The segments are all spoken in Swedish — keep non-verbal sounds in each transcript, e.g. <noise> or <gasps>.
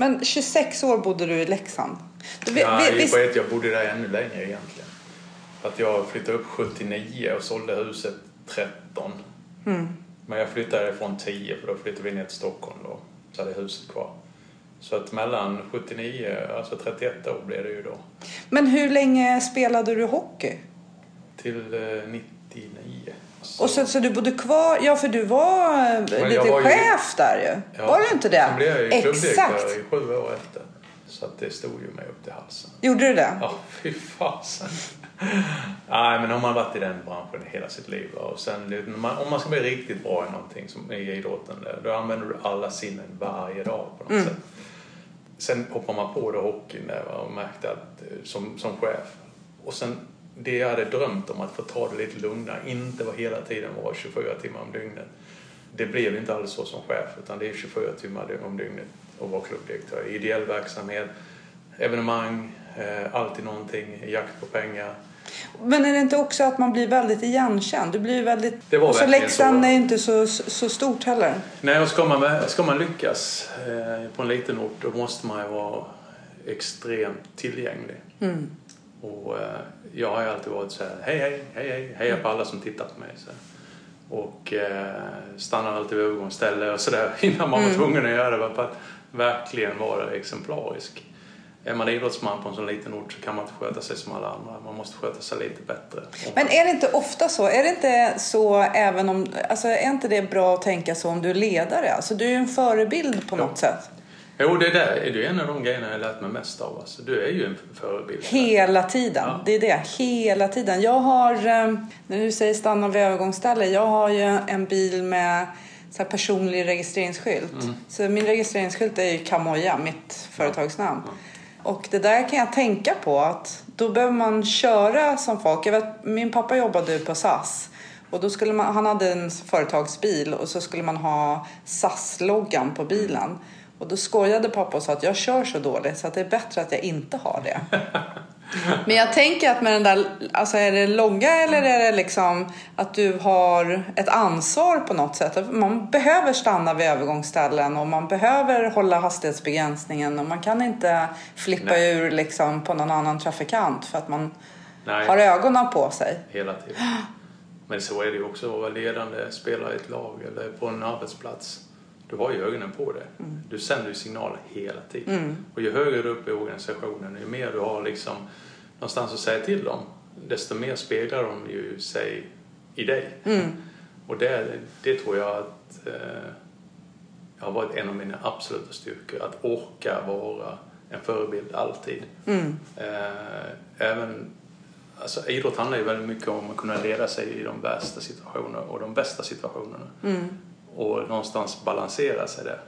Men 26 år bodde du i Leksand. Du, vi, Nej, vi, vi, jag bodde där ännu längre egentligen. Att jag flyttade upp 79 och sålde huset 13. Mm. Men jag flyttade från 10 för då flyttade vi ner till Stockholm då. Så hade jag huset kvar. Så att mellan 79, alltså 31 år blev det ju då. Men hur länge spelade du hockey? Till eh, 99. Och så, så du bodde kvar, ja för du var eh, lite var ju- chef där ju. Ja, var du inte det? Sen blev jag ju klubbdirektör Exakt. i sju år efter. Så att det stod ju mig upp till halsen. Gjorde du det? Ja, fy fasen. Nej, men om man varit i den branschen hela sitt liv och sen om man ska bli riktigt bra i någonting som i idrotten, då använder du alla sinnen varje dag på något Mm. sätt. Sen hoppar man på det hockeyn där och märkte att eh, som, som chef och sen det jag hade drömt om att få ta det lite lugnare, inte vara hela tiden vara 24 timmar om dygnet. Det blev inte alls så som chef utan det är 24 timmar om dygnet att vara klubbdirektör. Ideell verksamhet, evenemang, eh, alltid någonting, jakt på pengar. Men är det inte också att man blir väldigt igenkänd? Du blir väldigt... Det var och så Leksand är inte så, så stort heller. Nej, och ska man, ska man lyckas eh, på en liten ort då måste man ju vara extremt tillgänglig. Mm. Och eh, jag har ju alltid varit så här, hej hej, hej hej, heja på alla som tittar på mig. Så. Och eh, stannar alltid vid övergångsställe och sådär <laughs> innan man var tvungen att göra det för att verkligen vara exemplarisk. Är man idrottsman på en sån liten ort så kan man inte sköta sig som alla andra. Man måste sköta sig lite bättre. Men är det inte ofta så? Är det inte så även om... Alltså är inte det bra att tänka så om du är ledare? Alltså du är ju en förebild på Ja. något sätt. Jo, det där är ju en av de grejerna jag lärt mig mest av. Alltså, du är ju en förebild. Hela tiden. Ja. Det är det. Hela tiden. Jag har, eh, när du säger stanna vid övergångsställe, jag har ju en bil med så personlig registreringsskylt. Så min registreringsskylt är ju Kamoja, mitt företagsnamn. Och det där kan jag tänka på att då behöver man köra som folk. Jag vet, min pappa jobbade på SAS. Och då skulle man, han hade en företagsbil och så skulle man ha SAS-loggan på bilen. Och då skojade pappa och sa att jag kör så dåligt så att det är bättre att jag inte har det. <laughs> Men jag tänker att med den där, alltså är det logga eller är det liksom att du har ett ansvar på något sätt? Man behöver stanna vid övergångsställen och man behöver hålla hastighetsbegränsningen och man kan inte flippa Nej. ur liksom på någon annan trafikant för att man Nej. har ögonen på sig. hela tiden. <gasps> Men så är det ju också att vara ledande spelare i ett lag eller på en arbetsplats. Du har ju ögonen på det. Du sänder ju signaler hela tiden. Och ju högre upp i organisationen, ju mer du har liksom någonstans att säga till dem, desto mer speglar de ju sig i dig. Och det, det tror jag att eh, har varit en av mina absoluta styrkor. Att orka vara en förebild alltid. Eh, även, alltså, idrott handlar ju väldigt mycket om att kunna leda sig i de värsta situationerna och de bästa situationerna. Och någonstans balansera sig där.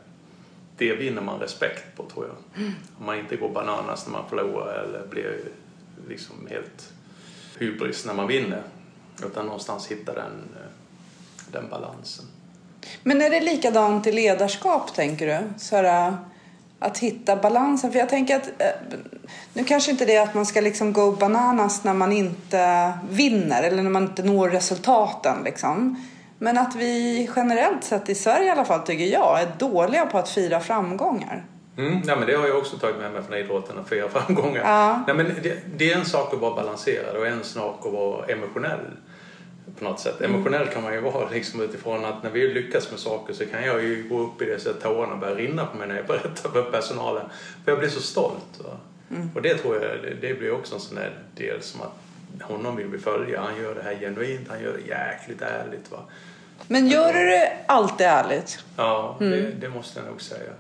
Det vinner man respekt på tror jag. Om man inte går bananas när man förlorar eller blir liksom helt hybris när man vinner. Utan någonstans hitta den, eh, den balansen. Men är det likadant i ledarskap tänker du? Så här, eh, att hitta balansen. För jag tänker att eh, nu kanske inte det är att man ska liksom go bananas när man inte vinner eller när man inte når resultaten liksom. Men att vi generellt sett i Sverige i alla fall tycker jag är dåliga på att fira framgångar. Mm, ja, men det har jag också tagit med mig från idrotten och fyra framgångar. Ja. Nej, men det, det är en sak att vara balanserad och en sak att vara emotionell på något sätt. Emotionell kan man ju vara liksom utifrån att när vi lyckas med saker så kan jag ju gå upp i det så att tårarna börjar rinna på mig när jag berättar för personalen. För jag blir så stolt. Va? Och det tror jag, det, det blir också en sån där del som att honom vill vi följa. Han gör det här genuint, han gör det jäkligt ärligt. Va? Men gör du det alltid ärligt? Ja, det, det måste jag nog säga.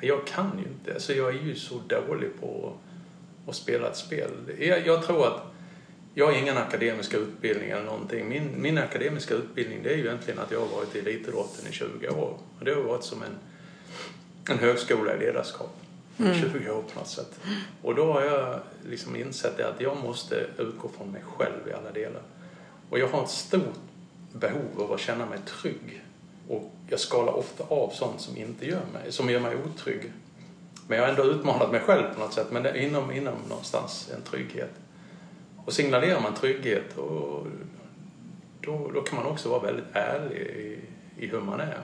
Jag kan ju inte. Alltså jag är ju så dålig på att spela ett spel. Jag, jag tror att jag har ingen akademisk utbildning eller någonting. Min, min akademiska utbildning det är ju egentligen att jag har varit i elitidrotten i 20 år. Och det har varit som en, en högskola i ledarskap. I 20 år på något sätt. Och då har jag liksom insett det att jag måste utgå från mig själv i alla delar. Och jag har ett stort behov av att känna mig trygg. Och jag skalar ofta av sånt som inte gör mig, som gör mig otrygg. Men jag har ändå utmanat mig själv på något sätt, men det är inom, inom någonstans en trygghet. Och signalerar man trygghet och då, då kan man också vara väldigt ärlig i, i hur man är.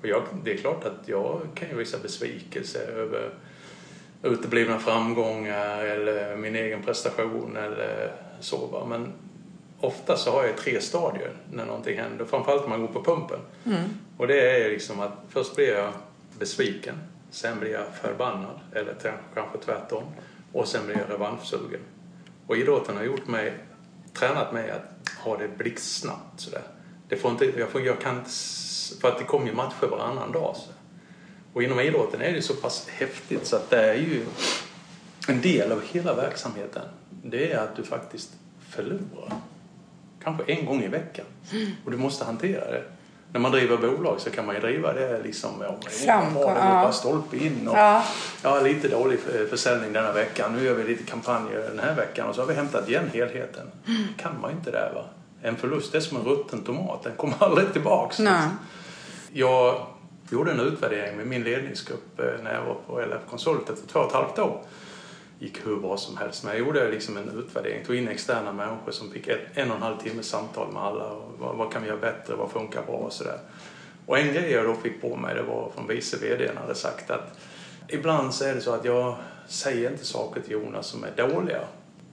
Och jag, det är klart att jag kan ju visa besvikelse över uteblivna framgångar eller min egen prestation eller så. Va? Men ofta så har jag tre stadier när någonting händer. Framförallt när man går på pumpen. Mm. Och det är liksom att först blir jag besviken. Sen blir jag förbannad. Eller kanske tvärtom. Och sen blir jag revanschsugen. Och idrotten har gjort mig, tränat mig att ha det blixtsnabbt sådär. Det får inte, jag, får, jag kan inte, för att det kommer ju matcher varannan dag. Så. Och inom idrotten är det så pass häftigt så att det är ju en del av hela verksamheten. Det är att du faktiskt förlorar. Kanske en gång i veckan. Och du måste hantera det. När man driver bolag så kan man ju driva det liksom... Ja, Framgång, bra, det går ja. bara stolpe in och Ja. ja, lite dålig för- försäljning denna veckan. Nu gör vi lite kampanjer den här veckan och så har vi hämtat igen helheten. kan man inte där va. En förlust är som en rutten tomat. Den kommer <laughs> aldrig tillbaks. Nej. Jag gjorde en utvärdering med min ledningsgrupp eh, när jag var på LF Konsult efter två och ett halvt år. Gick hur bra som helst. Men jag gjorde liksom en utvärdering, tog in externa människor som fick ett, en och en halv timme samtal med alla. Och vad, vad kan vi göra bättre? Vad funkar bra? Och sådär. Och en grej jag då fick på mig det var från vice VDn hade sagt att ibland så är det så att jag säger inte saker till Jonas som är dåliga.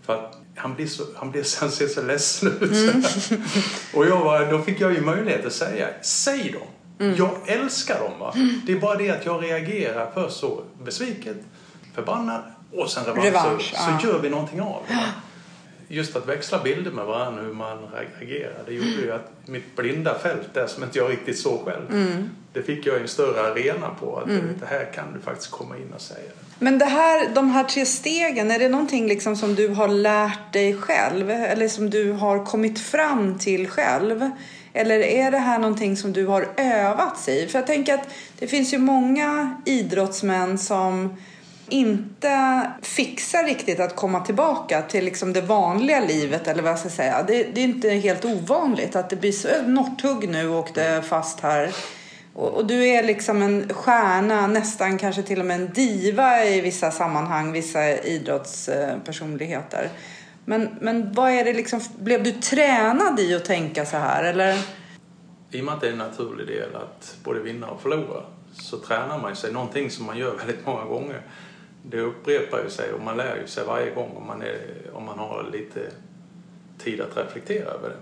För att han blir så, han blir <laughs> han ser så ledsen ut. <laughs> och jag var, då fick jag ju möjlighet att säga, säg dem. Jag älskar dem va. Det är bara det att jag reagerar först så besviket, förbannad och sen revansch. Revansch, så, ja. så gör vi någonting av det. Just att växla bilder med varandra hur man reagerar. Det gjorde ju att mitt blinda fält där som inte jag riktigt såg själv. Det fick jag en större arena på. Att det här kan du faktiskt komma in och säga. Men det här, de här tre stegen, är det någonting liksom som du har lärt dig själv? Eller som du har kommit fram till själv? Eller är det här någonting som du har övats i? För jag tänker att det finns ju många idrottsmän som inte fixar riktigt att komma tillbaka till liksom det vanliga livet eller vad jag ska säga. Det, det är inte helt ovanligt att det blir så Northug nu åkte fast här. Och, och du är liksom en stjärna, nästan kanske till och med en diva i vissa sammanhang, vissa idrottspersonligheter. Men, men vad är det liksom, blev du tränad i att tänka så här eller? I och med att det är en naturlig del att både vinna och förlora så tränar man sig någonting som man gör väldigt många gånger. Det upprepar ju sig och man lär ju sig varje gång om man, är, om man har lite tid att reflektera över det.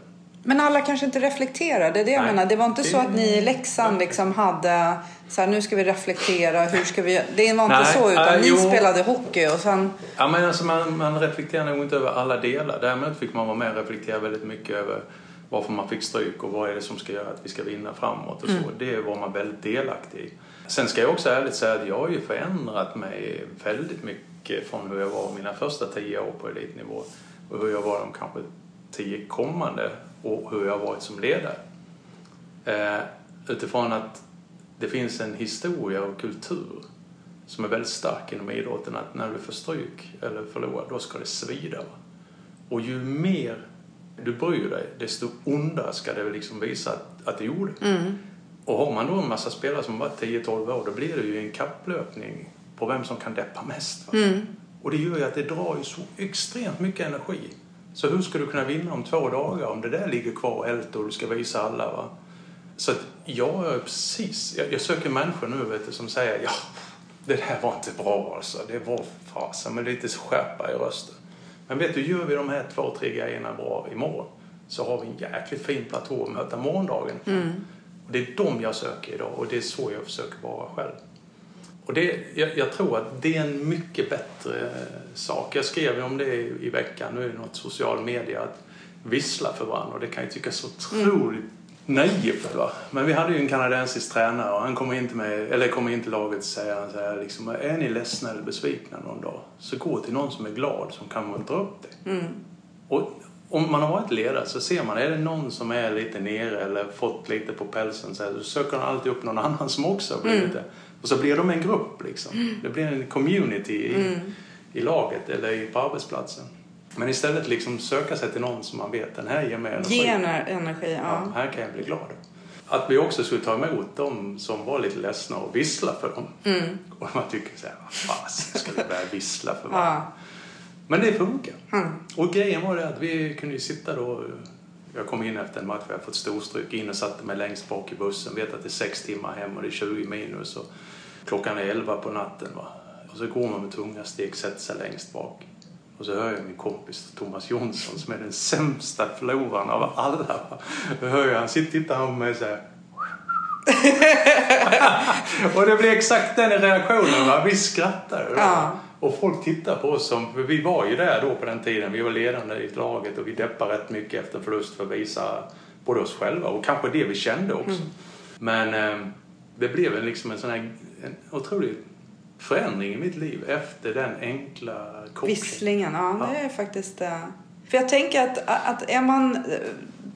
Men alla kanske inte reflekterar, det är det jag Nej. menar. Det var inte så Det- att ni i Leksand liksom hade så här, nu ska vi reflektera, hur ska vi Det var inte Nej, så, utan äh, ni jo. spelade hockey och sen... Ja, men alltså man, man reflekterar nog inte över alla delar. Däremot fick man vara med och reflektera väldigt mycket över varför man fick stryk och vad är det som ska göra att vi ska vinna framåt och så. Det var man väldigt delaktig i. Sen ska jag också ärligt säga att jag har ju förändrat mig väldigt mycket från hur jag var mina första tio år på elitnivå och hur jag var de kanske tio kommande och hur jag har varit som ledare. Eh, utifrån att det finns en historia och kultur som är väldigt stark inom idrotten att när du får stryk eller förlorar, då ska det svida. Och ju mer du bryr dig, desto ondare ska det liksom visa att, att det gjorde. Mm. Och har man då en massa spelare som varit 10-12 år, då blir det ju en kapplöpning på vem som kan deppa mest. Va? Och det gör ju att det drar ju så extremt mycket energi. Så hur ska du kunna vinna om två dagar om det där ligger kvar och älter och du ska visa alla? Va? Så att jag är precis, jag, jag söker människor nu vet du, som säger ja, det där var inte bra alltså. Det var fasen med lite skärpa i rösten. Men vet du, gör vi de här två, tre grejerna bra imorgon så har vi en jäkligt fin platå att möta morgondagen. Och det är de jag söker idag och det är så jag försöker vara själv. Och det, jag, jag tror att det är en mycket bättre sak. Jag skrev om det i, i veckan, nu är det något social media, att vissla för varandra. Och det kan ju tyckas så otroligt naivt. Va? Men vi hade ju en kanadensisk tränare och han kommer in till, mig, eller kommer in till laget och säger han så här, liksom, är ni ledsna eller besvikna någon dag så gå till någon som är glad som kan muntra upp det. Och om man har varit ledare så ser man, är det någon som är lite nere eller fått lite på pälsen så, här, så söker han alltid upp någon annan som också har blivit det. Och så blir de en grupp liksom. Det blir en community i, i laget eller på arbetsplatsen. Men istället liksom söka sig till någon som man vet, den här ger mig energi. Ge ener- energi, ja. Ja, här kan jag bli glad. Att vi också skulle ta emot dem som var lite ledsna och vissla för dem. Och man tycker så här, vad fasen ska vi börja vissla för varandra? Ja. Men det funkar. Mm. Och grejen var det att vi kunde ju sitta då Jag kom in efter en match, jag hade fått storstryk, in och satte mig längst bak i bussen. Vet att det är sex timmar hem och det är 20 minus och klockan är 11 på natten. Va? Och så går man med tunga steg, sätter sig längst bak. Och så hör jag min kompis Thomas Jonsson som är den sämsta förloraren av alla. Då hör jag, han sitter tittar på mig så här. <laughs> <laughs> och det blir exakt den reaktionen. Va? Vi skrattar. Ja. Och folk tittar på oss som, för vi var ju där då på den tiden. Vi var ledande i laget och vi deppade rätt mycket efter förlust för att visa både oss själva och kanske det vi kände också. Mm. Men eh, det blev en, liksom en sån här en otrolig förändring i mitt liv efter den enkla kopplingen. Visslingen, ja, Ja. det är faktiskt... eh, För jag tänker att, att är man eh,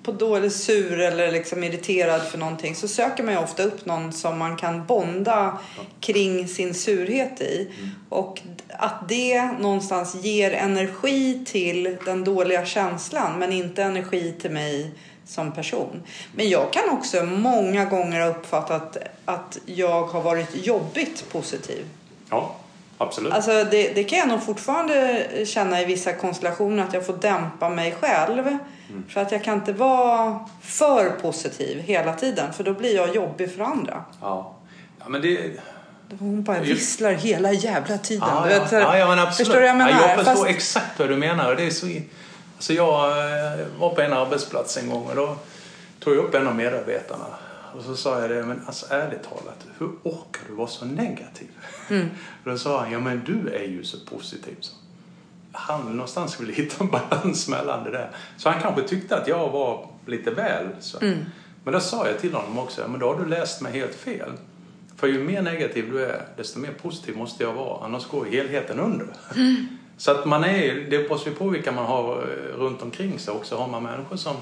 på dålig sur eller liksom irriterad för någonting så söker man ju ofta upp någon som man kan bonda kring sin surhet i. Och att det någonstans ger energi till den dåliga känslan men inte energi till mig som person. Men jag kan också många gånger ha uppfattat att jag har varit jobbigt positiv. Ja, absolut. Alltså det, det kan jag nog fortfarande känna i vissa konstellationer att jag får dämpa mig själv. För att jag kan inte vara för positiv hela tiden för då blir jag jobbig för andra. ja. ja, men det... Hon bara visslar hela jävla tiden. Ja, ja. vet, ja, ja, men absolut. Förstår du jag menar? Ja, jag förstår Fast- exakt vad du menar. Det är så... alltså jag eh, var på en arbetsplats en gång och då tog jag upp en av medarbetarna och så sa jag det, men alltså ärligt talat, hur orkar du vara så negativ? Mm. Och <laughs> då sa han, ja men du är ju så positiv. Så. Han någonstans ville hitta en <laughs> balans mellan det där. Så han kanske tyckte att jag var lite väl så. Mm. Men då sa jag till honom också, men då har du läst mig helt fel. För ju mer negativ du är, desto mer positiv måste jag vara. Annars går helheten under. Så att man är, det beror på vilka man har eh, runt omkring sig också. Har man människor som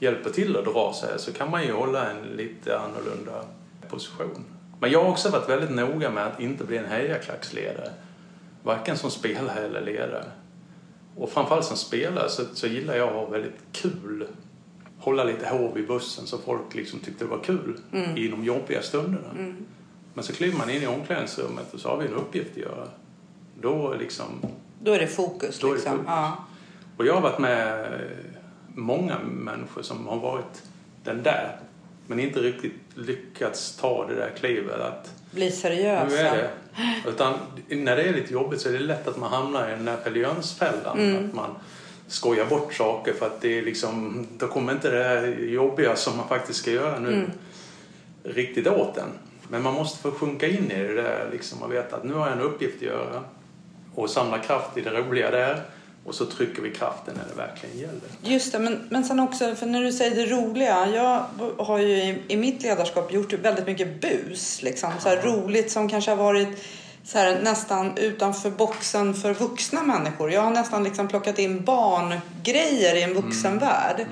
hjälper till att dra sig så kan man ju hålla en lite annorlunda position. Men jag har också varit väldigt noga med att inte bli en hejaklacksledare. Varken som spelare eller ledare. Och framförallt som spelare så, så gillar jag att ha väldigt kul. Hålla lite hov i bussen så folk liksom tyckte det var kul i de jobbiga stunderna. Men så kliver man in i omklädningsrummet och så har vi en uppgift att göra. Då liksom Då är det fokus. Då är det liksom. fokus. Ja. och jag har varit med eh, många människor som har varit den där men inte riktigt lyckats ta det där klivet att Bli nu seriösa. är det. Utan när det är lite jobbigt så är det lätt att man hamnar i den där Peliönsfällan. Mm. Att man skojar bort saker för att det är liksom, då kommer inte det jobbiga som man faktiskt ska göra nu Mm. riktigt åt en. Men man måste få sjunka in i det där liksom och veta att nu har jag en uppgift att göra och samla kraft i det roliga där och så trycker vi kraften när det verkligen gäller. Just det, men, men sen också, för när du säger det roliga. Jag har ju i, i mitt ledarskap gjort väldigt mycket bus. Liksom, så här, roligt som kanske har varit så här, nästan utanför boxen för vuxna människor. Jag har nästan liksom plockat in barngrejer i en vuxenvärld.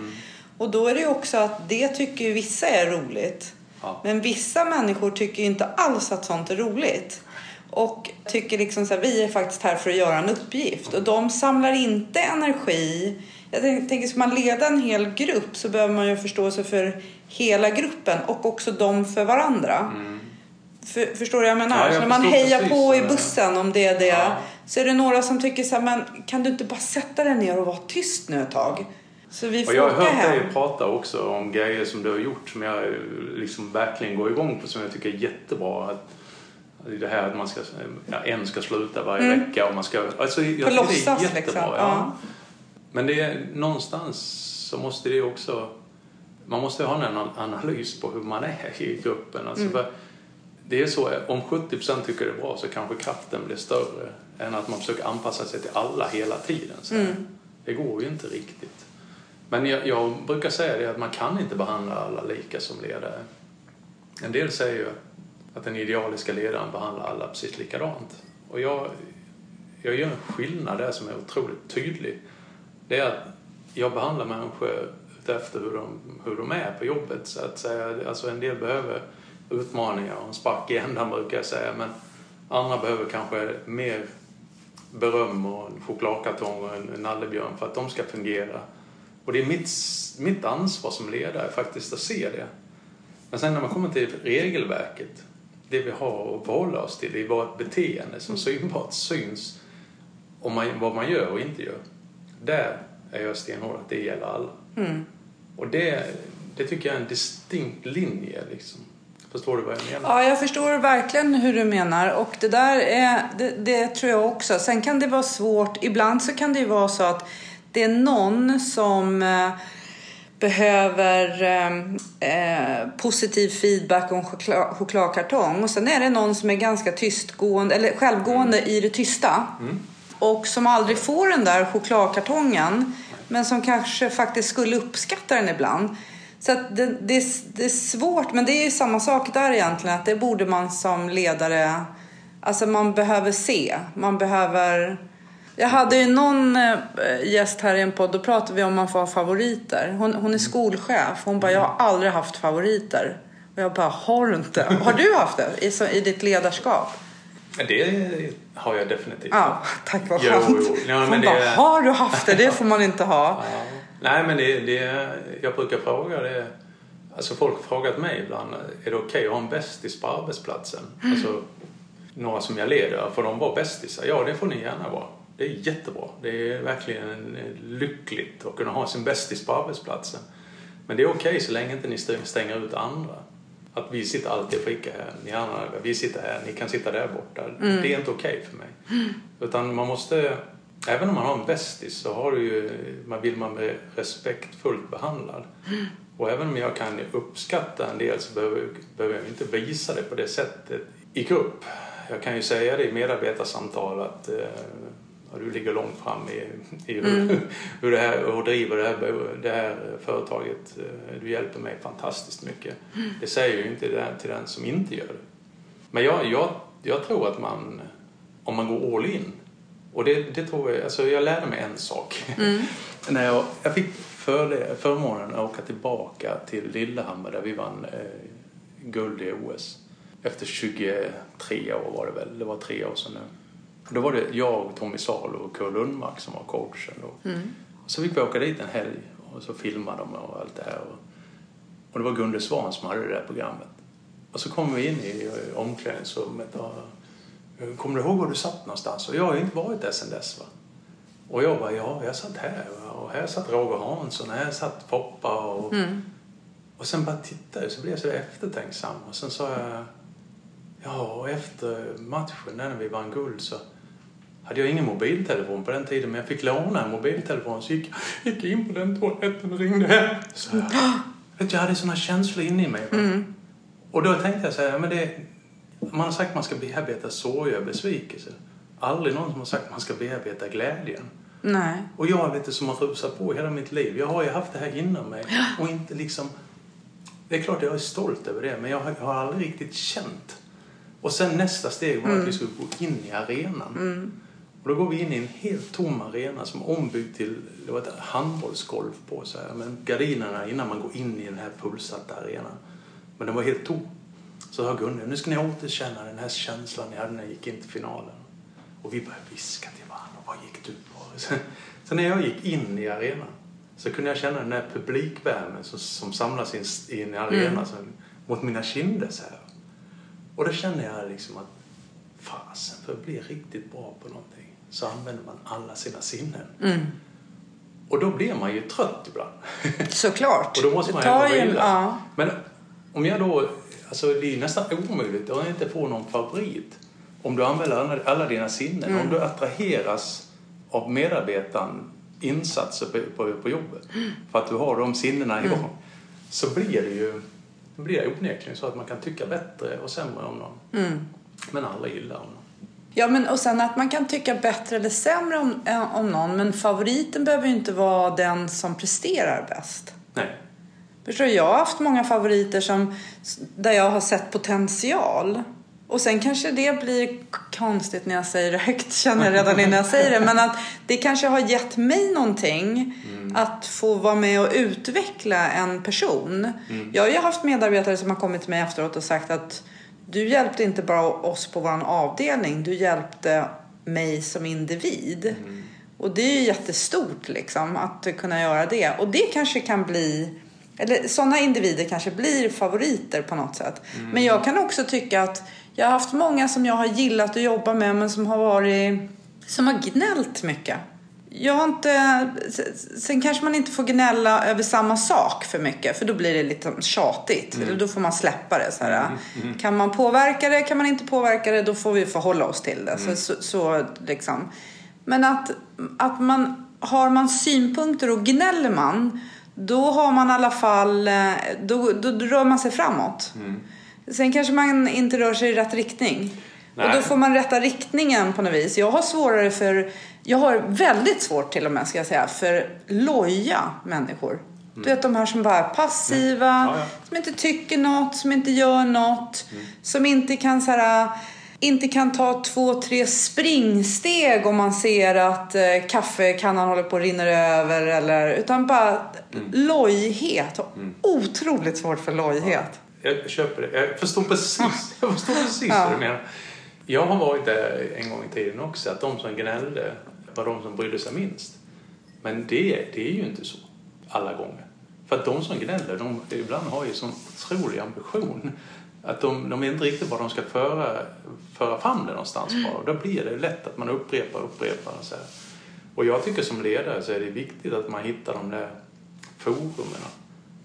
Och då är det ju också att det tycker vissa är roligt. Ja. Men vissa människor tycker inte alls att sånt är roligt. Och tycker liksom så här, vi är faktiskt här för att göra en uppgift. Och de samlar inte energi. Jag tänk- tänker, ska man leda en hel grupp så behöver man ju förståelse för hela gruppen och också de för varandra. För, förstår du vad jag menar? Ja, jag så när man hejar precis. på i bussen om det är det. Ja. Så är det några som tycker så här, men kan du inte bara sätta dig ner och vara tyst nu ett tag? Så vi får Och jag har hört hem. dig prata också om grejer som du har gjort som jag liksom verkligen går igång på som jag tycker är jättebra. Att, det här att man ska, ja, en ska sluta varje vecka och man ska... Alltså, jag tycker Mm. låtsas, det är jättebra. liksom. Ja. Ja. Men det är, någonstans så måste det också... Man måste ha en analys på hur man är i gruppen. Mm. Alltså för det är så, om 70% tycker det är bra så kanske kraften blir större än att man försöker anpassa sig till alla hela tiden. Så Mm. Det går ju inte riktigt. Men jag, jag brukar säga det att man kan inte behandla alla lika som ledare. En del säger ju att den idealiska ledaren behandlar alla precis likadant. Och jag, jag gör en skillnad där som är otroligt tydlig. Det är att jag behandlar människor efter hur de, hur de är på jobbet. Så att säga, alltså en del behöver utmaningar och en spark i ändan brukar jag säga. Men andra behöver kanske mer beröm och en chokladkartong och en, en nallebjörn för att de ska fungera. Och det är mitt, mitt ansvar som ledare faktiskt att se det. Men sen när man kommer till regelverket, det vi har att förhålla oss till, det är vårt beteende som synbart syns om man, vad man gör och inte gör. Där är jag stenhård att det gäller alla. Mm. Och det, det tycker jag är en distinkt linje. Liksom. Förstår du vad jag menar? Ja, jag förstår verkligen hur du menar. Och det där är, det, det tror jag också. Sen kan det vara svårt. Ibland så kan det ju vara så att det är någon som eh, behöver eh, positiv feedback om choklad, chokladkartong och sen är det någon som är ganska tystgående eller självgående mm. i det tysta mm. och som aldrig får den där chokladkartongen men som kanske faktiskt skulle uppskatta den ibland. Så det, det, det är svårt, men det är ju samma sak där egentligen att det borde man som ledare, alltså man behöver se, man behöver jag hade ju någon äh, gäst här i en podd, då pratade vi om man får ha favoriter. Hon, hon är skolchef. Hon bara, jag har aldrig haft favoriter. Och jag bara, har du inte? Har du haft det i, i ditt ledarskap? Det har jag definitivt. Ja, tack vad skönt. Jo, jo. Ja, hon det... bara, har du haft det? Det får man inte ha. Ja. Nej, men det, det, jag brukar fråga det. Alltså folk har frågat mig ibland, är det okej okay att ha en bästis på arbetsplatsen? Mm. Alltså, några som jag leder, får de vara bästisar? Ja, det får ni gärna vara. Det är jättebra. Det är verkligen lyckligt att kunna ha sin bästis på arbetsplatsen. Men det är okej okay så länge inte ni stänger ut andra. Att vi sitter alltid och fikar här, ni andra, vi sitter här, ni kan sitta där borta. Mm. Det är inte okej okay för mig. Mm. Utan man måste, även om man har en bästis så har du ju, man vill man bli respektfullt behandlad. Mm. Och även om jag kan uppskatta en del så behöver, behöver jag inte visa det på det sättet i grupp. Jag kan ju säga det i medarbetarsamtal att eh, och du ligger långt fram i, i hur, mm. <laughs> hur, det här, hur driver det här, det här företaget. Eh, du hjälper mig fantastiskt mycket. Mm. Det säger ju inte det till den som inte gör det. Men jag, jag, jag tror att man, om man går all in, och det, det tror jag, alltså jag lärde mig en sak. Mm. <laughs> När jag, jag fick för, förmånen att åka tillbaka till Lillehammer där vi vann eh, guld i OS. Efter 23 år var det väl, det var tre år sedan nu. Då var det jag, Tommy Salo och Kurt Lundmark som var coachen. Då. Mm. Så fick vi åka dit en helg och så filmade de och allt det här. Och det var Gunde Svan som hade det där programmet. Och så kom vi in i omklädningsrummet och Kommer du ihåg var du satt någonstans? Och jag har inte varit där sedan dess. Va? Och jag bara, ja, jag satt här. Och här satt Roger Hansson, här satt Poppa och... Mm. Och sen bara tittade jag så blev jag så eftertänksam. Och sen sa jag, ja, och efter matchen när vi vann guld så hade jag ingen mobiltelefon på den tiden men jag fick låna en mobiltelefon så gick jag in på den toaletten och ringde hem. Så <gasps> jag, jag hade såna känslor inne i mig. Mm. Och då tänkte jag så här, men det, man har sagt att man ska bearbeta sorg och besvikelse. Aldrig någon som har sagt att man ska bearbeta glädjen. Nej. Och jag vet det som har rusat på hela mitt liv. Jag har ju haft det här inom mig <gasps> och inte liksom... Det är klart jag är stolt över det men jag har, jag har aldrig riktigt känt. Och sen nästa steg var mm. att vi skulle gå in i arenan. Mm. Och då går vi in i en helt tom arena som är ombyggd till det var ett handbollsgolv på så här, men gardinerna innan man går in i den här fullsatta arenan. Men den var helt tom. Så sa Gunnar, nu ska ni återkänna den här känslan ni hade när ni gick in till finalen. Och vi började viska till varandra, vad gick du på? <laughs> Sen, sen när jag gick in i arenan så kunde jag känna den här publikvärmen som, som samlas i en arena mm. så, mot mina kinder så här. Och då kände jag liksom att fasen, för att bli riktigt bra på någonting så använder man alla sina sinnen. Mm. Och då blir man ju trött ibland. Såklart. <laughs> och då måste man ju vara. Ja. Men om jag då, alltså det är nästan omöjligt att inte få någon favorit. Om du använder alla dina sinnen, mm. om du attraheras av medarbetaren insatser på, på, på jobbet mm. för att du har de sinnena igång mm. så blir det ju blir det onekligen så att man kan tycka bättre och sämre om någon. Mm. Men alla gillar honom. Ja, men och sen att man kan tycka bättre eller sämre om, eh, om någon, men favoriten behöver ju inte vara den som presterar bäst. Nej. Förstår du? Jag har haft många favoriter som, där jag har sett potential. Och sen kanske det blir konstigt när jag säger det högt, <laughs> känner jag redan innan jag säger det. Men att det kanske har gett mig någonting mm. att få vara med och utveckla en person. Mm. Jag har ju haft medarbetare som har kommit till mig efteråt och sagt att du hjälpte inte bara oss på vår avdelning, du hjälpte mig som individ. Mm. Och det är ju jättestort liksom att kunna göra det. Och det kanske kan bli, eller sådana individer kanske blir favoriter på något sätt. Mm. Men jag kan också tycka att jag har haft många som jag har gillat att jobba med men som har varit, som har gnällt mycket. Jag har inte... Sen kanske man inte får gnälla över samma sak för mycket. För då blir det lite tjatigt. Mm. Då får man släppa det. Så mm, mm. Kan man påverka det, kan man inte påverka det, då får vi förhålla oss till det. Mm. Så, så, så, liksom. Men att, att man, har man synpunkter och gnäller man, då har man i alla fall, eh, då, då, då rör man sig framåt. Mm. Sen kanske man inte rör sig i rätt riktning. Nej. Och då får man rätta riktningen på något vis. Jag har svårare för, jag har väldigt svårt till och med ska jag säga, för loja människor. Mm. Du vet de här som bara är passiva, mm. ja, ja. som inte tycker något, som inte gör något, mm. som inte kan så här, inte kan ta två, tre springsteg om man ser att eh, kaffekannan håller på att rinna över. Eller, utan bara mm. lojhet. Mm. Otroligt svårt för lojhet. Ja, jag köper det. Jag förstår precis, <laughs> jag förstår precis ja. vad du menar. Jag har varit där en gång i tiden också, att de som gnällde var de som brydde sig minst. Men det, det är ju inte så alla gånger. För att de som gnäller, de ibland har ju sån otrolig ambition att de, de vet inte riktigt var de ska föra, föra fram det någonstans bara. Då blir det lätt att man upprepar och upprepar. Och, så här. och jag tycker som ledare så är det viktigt att man hittar de där forumen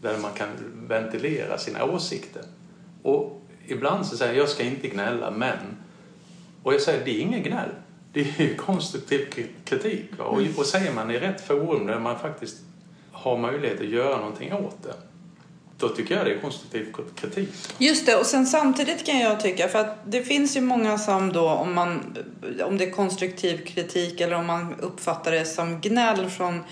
där man kan ventilera sina åsikter. Och ibland så säger jag, jag ska inte gnälla, men... Och jag säger, det är ingen gnäll. Det är ju konstruktiv kritik. Och, och säger man i rätt forum där man faktiskt har möjlighet att göra någonting åt det då tycker jag det är konstruktiv kritik. Just det, och sen samtidigt kan jag tycka, för att det finns ju många som då, om, man, om det är konstruktiv kritik eller om man uppfattar det som gnäll från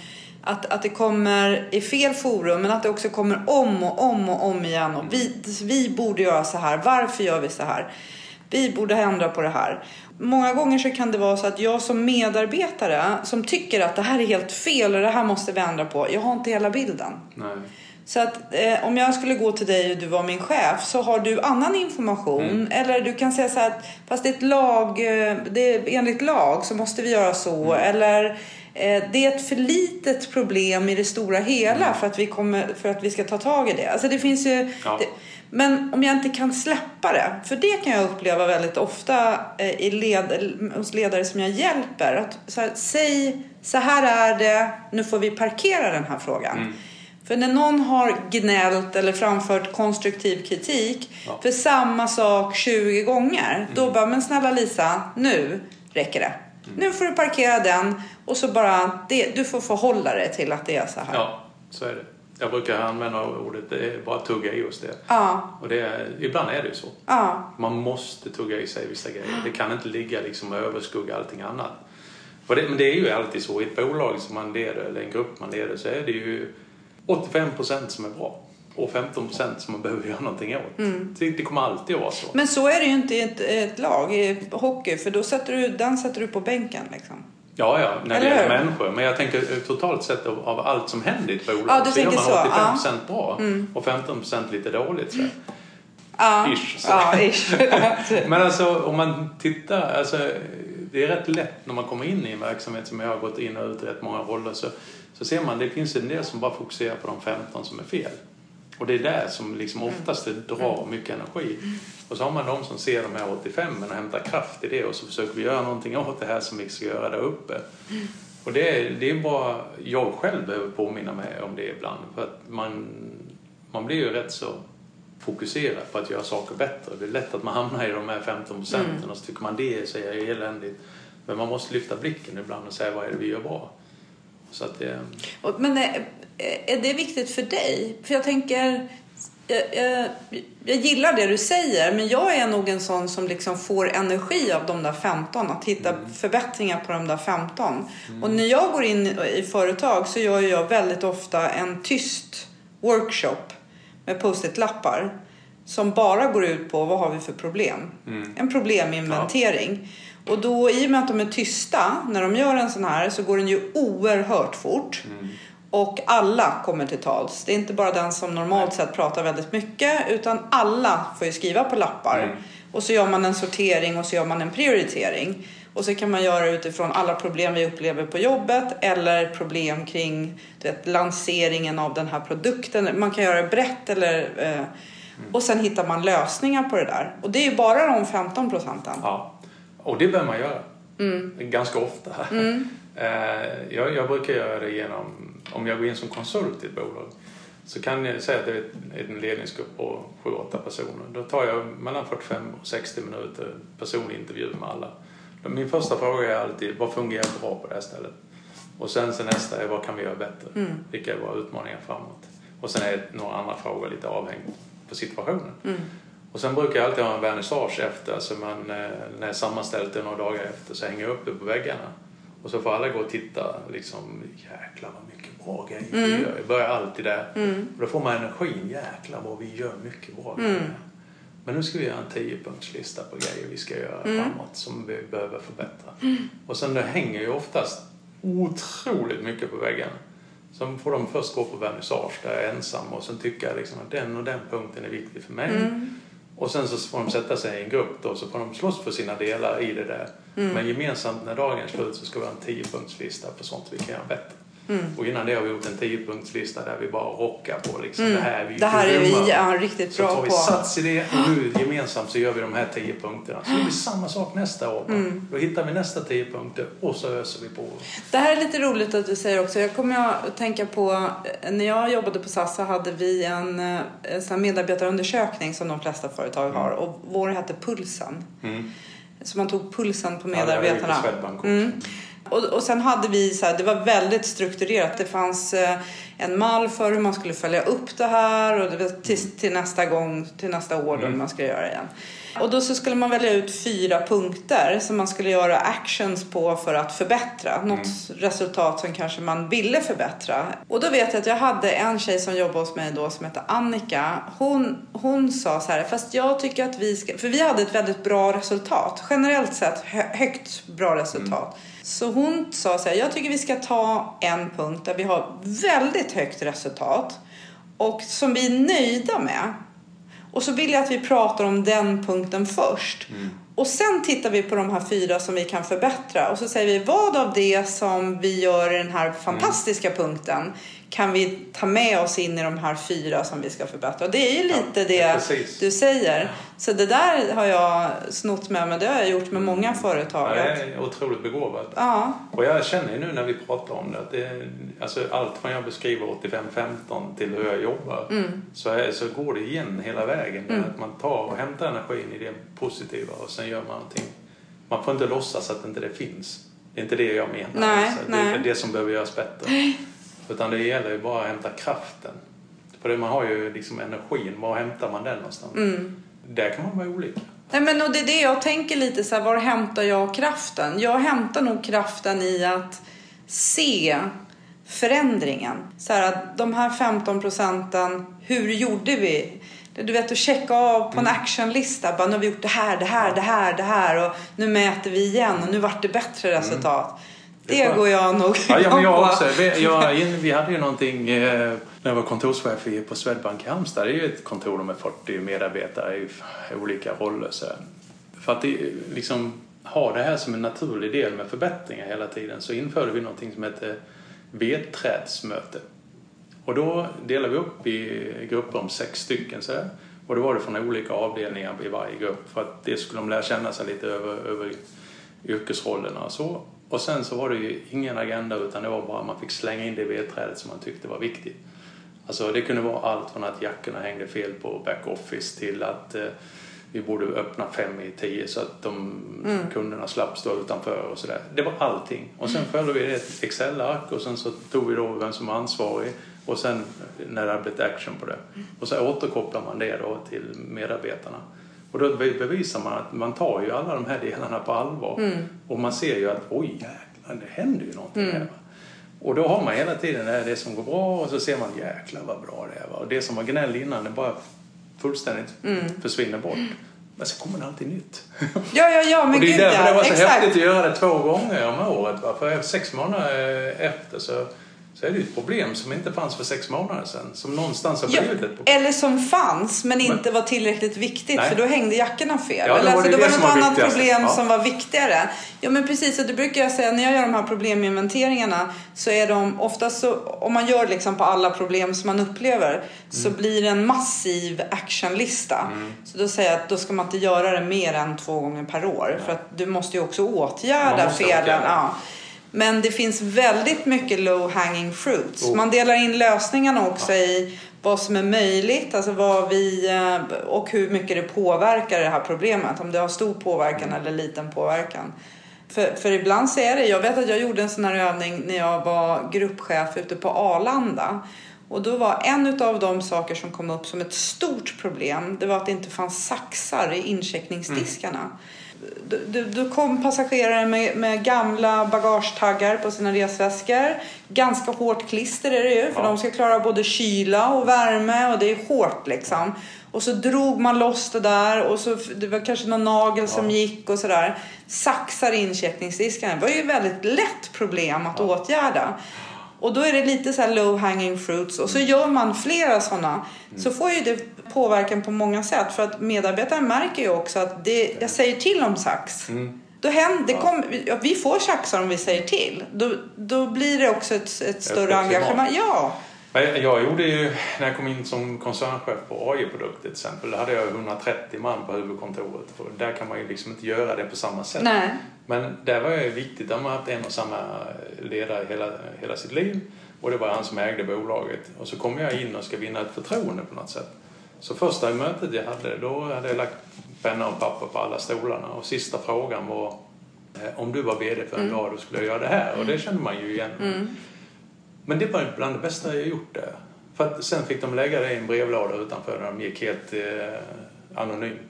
att, att det kommer i fel forum men att det också kommer om och om och om igen. Och vi, vi borde göra så här, varför gör vi så här? Vi borde ändra på det här. Många gånger så kan det vara så att jag som medarbetare som tycker att det här är helt fel och det här måste vi ändra på. Jag har inte hela bilden. Nej. Så att eh, om jag skulle gå till dig och du var min chef så har du annan information. Mm. Eller du kan säga så här att fast det är ett lag, eh, det är, enligt lag så måste vi göra så. Mm. Eller eh, det är ett för litet problem i det stora hela mm. för, att vi kommer, för att vi ska ta tag i det. Alltså det finns ju... Ja. Det, men om jag inte kan släppa det, för det kan jag uppleva väldigt ofta eh, i led, hos ledare som jag hjälper. Att så här, säg så här är det, nu får vi parkera den här frågan. Mm. För när någon har gnällt eller framfört konstruktiv kritik ja. för samma sak 20 gånger, mm. då bara, men snälla Lisa, nu räcker det. Mm. Nu får du parkera den och så bara, det, du får förhålla dig till att det är så här. Ja, så är det. Jag brukar använda ordet, bara tugga i oss det. Ja. Och det är, ibland är det ju så. Ja. Man måste tugga i sig vissa grejer. Det kan inte ligga liksom och överskugga allting annat. Det, men det är ju alltid så, i ett bolag som man leder eller en grupp man leder så är det ju 85 procent som är bra och 15 procent som man behöver göra någonting åt. Mm. Det, det, kommer alltid att vara så. Men så är det ju inte i ett, ett, lag i hockey för då sätter du, den sätter du på bänken liksom. Ja, ja, när Eller det gäller människor. Men jag tänker totalt sett av, av allt som händer i ett bolag ja, så gör man 85 procent ja. bra mm. och 15 procent lite dåligt. Så. Ja, ish. Ja, ish. <laughs> Men alltså om man tittar, alltså, det är rätt lätt när man kommer in i en verksamhet som jag har gått in och ut i rätt många roller så så ser man det finns en del som bara fokuserar på de 15 som är fel. Och det är där som liksom mm. oftast det drar mm. mycket energi. Och så har man de som ser de här 85 och hämtar kraft i det och så försöker vi göra någonting åt det här som vi ska göra där uppe. Och det är, det är bara jag själv behöver påminna mig om det ibland. För att man, man blir ju rätt så fokuserad på att göra saker bättre. Det är lätt att man hamnar i de här 15 procenten mm. och så tycker man det är så eländigt. Men man måste lyfta blicken ibland och säga vad är det vi gör bra. Så att det... Men är, är det viktigt för dig? För jag tänker, jag, jag, jag, gillar det du säger, men jag är nog en sån som liksom får energi av de där 15. Att hitta mm. förbättringar på de där 15. Mm. Och när jag går in i företag så gör jag väldigt ofta en tyst workshop med post-it-lappar. Som bara går ut på vad har vi för problem. Mm. En probleminventering. Ja. Och då i och med att de är tysta när de gör en sån här så går den ju oerhört fort. Mm. Och alla kommer till tals. Det är inte bara den som normalt sett pratar väldigt mycket utan alla får ju skriva på lappar. Mm. Och så gör man en sortering och så gör man en prioritering. Och så kan man göra utifrån alla problem vi upplever på jobbet eller problem kring vet, lanseringen av den här produkten. Man kan göra det brett eller eh, mm. och sen hittar man lösningar på det där. Och det är ju bara de 15 procenten. Ja. Och det bör man göra. Ganska ofta. <laughs> Eh, jag, jag brukar göra det genom, om jag går in som konsult i ett bolag, så kan jag säga att det är en ledningsgrupp på 7-8 personer. Då tar jag mellan 45 och 60 minuter personlig intervju med alla. Min första fråga är alltid, vad fungerar bra på det här stället? Och sen så nästa är, vad kan vi göra bättre? Vilka är våra utmaningar framåt? Och sen är det några andra frågor lite avhängigt på situationen. Och sen brukar jag alltid ha en vernissage efter, alltså man, eh, när sammanställt är några dagar efter så hänger jag upp det på väggarna. Och så får alla gå och titta, liksom, jäklar vad mycket bra grejer vi gör. Jag börjar alltid där. Och då får man energin, jäklar vad vi gör mycket bra grejer. Men nu ska vi göra en 10-punktslista på grejer vi ska göra framåt som vi behöver förbättra. Och sen det hänger ju oftast otroligt mycket på väggarna. Sen får de först gå på vernissage där jag är ensam och sen tycka liksom att den och den punkten är viktig för mig. Och sen så får de sätta sig i en grupp då så får de slåss för sina delar i det där. Men gemensamt när dagen är slut så ska vi ha en 10-punktslista på sånt vi kan göra bättre. Och innan det har vi gjort en 10-punktslista där vi bara rockar på liksom det här är vi Det här är vi ja, riktigt Så bra tar vi på. sats i det och nu gemensamt så gör vi de här 10 punkterna. Så gör vi samma sak nästa år. Mm. Då hittar vi nästa 10 punkter och så öser vi på. Det här är lite roligt att du säger också. Jag kommer att tänka på när jag jobbade på SAS så hade vi en, en medarbetarundersökning som de flesta företag har och vår hette Pulsen. Så man tog pulsen på Ja, medarbetarna. på. Mm. Och, och sen hade vi så här, det var väldigt strukturerat. Det fanns eh, en mall för hur man skulle följa upp det här och det var till, till nästa gång, till nästa år då man skulle göra det igen. Och då så skulle man välja ut fyra punkter som man skulle göra actions på för att förbättra. Något resultat som kanske man ville förbättra. Och då vet jag att jag hade en tjej som jobbade hos mig då som hette Annika. Hon, hon sa så här, fast jag tycker att vi ska, för vi hade ett väldigt bra resultat. Generellt sett hö, högt bra resultat. Så hon sa så här, jag tycker vi ska ta en punkt där vi har väldigt högt resultat och som vi är nöjda med. Och så vill jag att vi pratar om den punkten först. Och sen tittar vi på de här fyra som vi kan förbättra. Och så säger vi vad av det som vi gör i den här fantastiska punkten kan vi ta med oss in i de här fyra som vi ska förbättra. Och det är ju lite Ja, det precis. du säger. Så det där har jag snott med mig. Det har jag gjort med många Ja, företag. det är otroligt begåvat. Ja. Och jag känner ju nu när vi pratar om det att det alltså allt från jag beskriver 85-15 till hur jag jobbar Mm. så, är, så går det igen hela vägen. Att man tar och hämtar energin i det positiva och sen gör man någonting. Man får inte låtsas att inte det finns. Det är inte det jag menar. Nej, alltså. Det nej. är det som behöver göras bättre. Utan det gäller ju bara att hämta kraften. För det, man har ju liksom energin. Var hämtar man den någonstans? Mm. Där kan man vara olika. Nej, men och det är det jag tänker lite så här, var hämtar jag kraften? Jag hämtar nog kraften i att se förändringen. Så här att de här 15 procenten, hur gjorde vi? Du vet att checka av på en actionlista. Bara, nu har vi gjort det här, det här, det här, det här och nu mäter vi igen och nu vart det bättre resultat. Det är Det, skönt. går jag nog Ja, ja men jag <laughs> också. Vi, jag, vi hade ju någonting eh, när jag var kontorschef på Swedbank i Halmstad. Det är ju ett kontor med 40 medarbetare i olika roller. Så. För att det, liksom, ha det här som en naturlig del med förbättringar hela tiden så införde vi någonting som heter vedträdsmöte. Och då delade vi upp i grupper om sex stycken. Så. Och då var det från olika avdelningar i varje grupp för att det skulle de lära känna sig lite över, över yrkesrollerna och så. Och sen så var det ju ingen agenda utan det var bara man fick slänga in det vedträdet som man tyckte var viktigt. Alltså det kunde vara allt från att jackorna hängde fel på backoffice till att eh, vi borde öppna fem i tio så att de kunderna slapp stå utanför och sådär. Det var allting. Och sen följde vi ett Excel-ark och sen så tog vi då vem som var ansvarig och sen när det hade blivit action på det. Och så återkopplar man det då till medarbetarna. Och då be- bevisar man att man tar ju alla de här delarna på allvar. Och man ser ju att oj jäklar, det händer ju någonting här. Och då har man hela tiden det, som går bra och så ser man jäklar vad bra det är. Va? Och det som var gnäll innan det bara fullständigt försvinner bort. Men så kommer det alltid nytt. Ja, ja, ja, men och det är därför ja. det var så Exakt. häftigt att göra det två gånger om året. Va? För sex månader efter så, så är det ju ett problem som inte fanns för sex månader sedan. Som någonstans har Ja, blivit ett problem. eller som fanns men inte var tillräckligt viktigt Nej. för då hängde jackorna fel. Ja, då eller alltså, det det var det något var annat viktigast. problem Ja. som var viktigare. Ja men precis, och det brukar jag säga när jag gör de här probleminventeringarna så är de oftast så, om man gör liksom på alla problem som man upplever så Mm. blir det en massiv actionlista. Så då säger jag att då ska man inte göra det mer än två gånger per år för att du måste ju också åtgärda felen. åtgärda. Ja. Men det finns väldigt mycket low hanging fruits. Oh. Man delar in lösningarna också i vad som är möjligt alltså vad vi, eh, och hur mycket det påverkar det här problemet. Om det har stor påverkan eller liten påverkan. För, för ibland så är det, jag vet att jag gjorde en sån här övning när jag var gruppchef ute på Arlanda. Och då var en av de saker som kom upp som ett stort problem, det var att det inte fanns saxar i incheckningsdiskarna. Då- Då, kom passagerare med, med gamla bagagetaggar på sina resväskor. Ganska hårt klister är det ju, för Ja. de ska klara både kyla och värme och det är hårt liksom. Och så drog man loss det där och så det var kanske någon nagel som gick och sådär. Saxar incheckningsdiskarna. Det var ju ett väldigt lätt problem att åtgärda. Och då är det lite så low hanging fruits och så gör man flera sådana så får ju det påverkan på många sätt för att medarbetaren märker ju också att det, jag säger till om sax. Då händer, det kom, ja, vi får saxar om vi säger till. Då, då blir det också ett, ett större klimat. engagemang. Ja, Jag gjorde ju, när jag kom in som koncernchef på AI-produkter till exempel, då hade jag 130 man på huvudkontoret. Och där kan man ju liksom inte göra det på samma sätt. nej. Men där var det viktigt, de har haft en och samma ledare hela, hela sitt liv och det var han som ägde bolaget. Och så kom jag in och ska vinna ett förtroende på något sätt. Så första mötet jag hade, då hade jag lagt penna och papper på alla stolarna och sista frågan var eh, om du var VD för en dag då skulle jag göra det här och det kände man ju igen. Men det var bland det bästa jag gjort där. För att sen fick de lägga det i en brevlåda utanför när de gick helt eh, anonymt.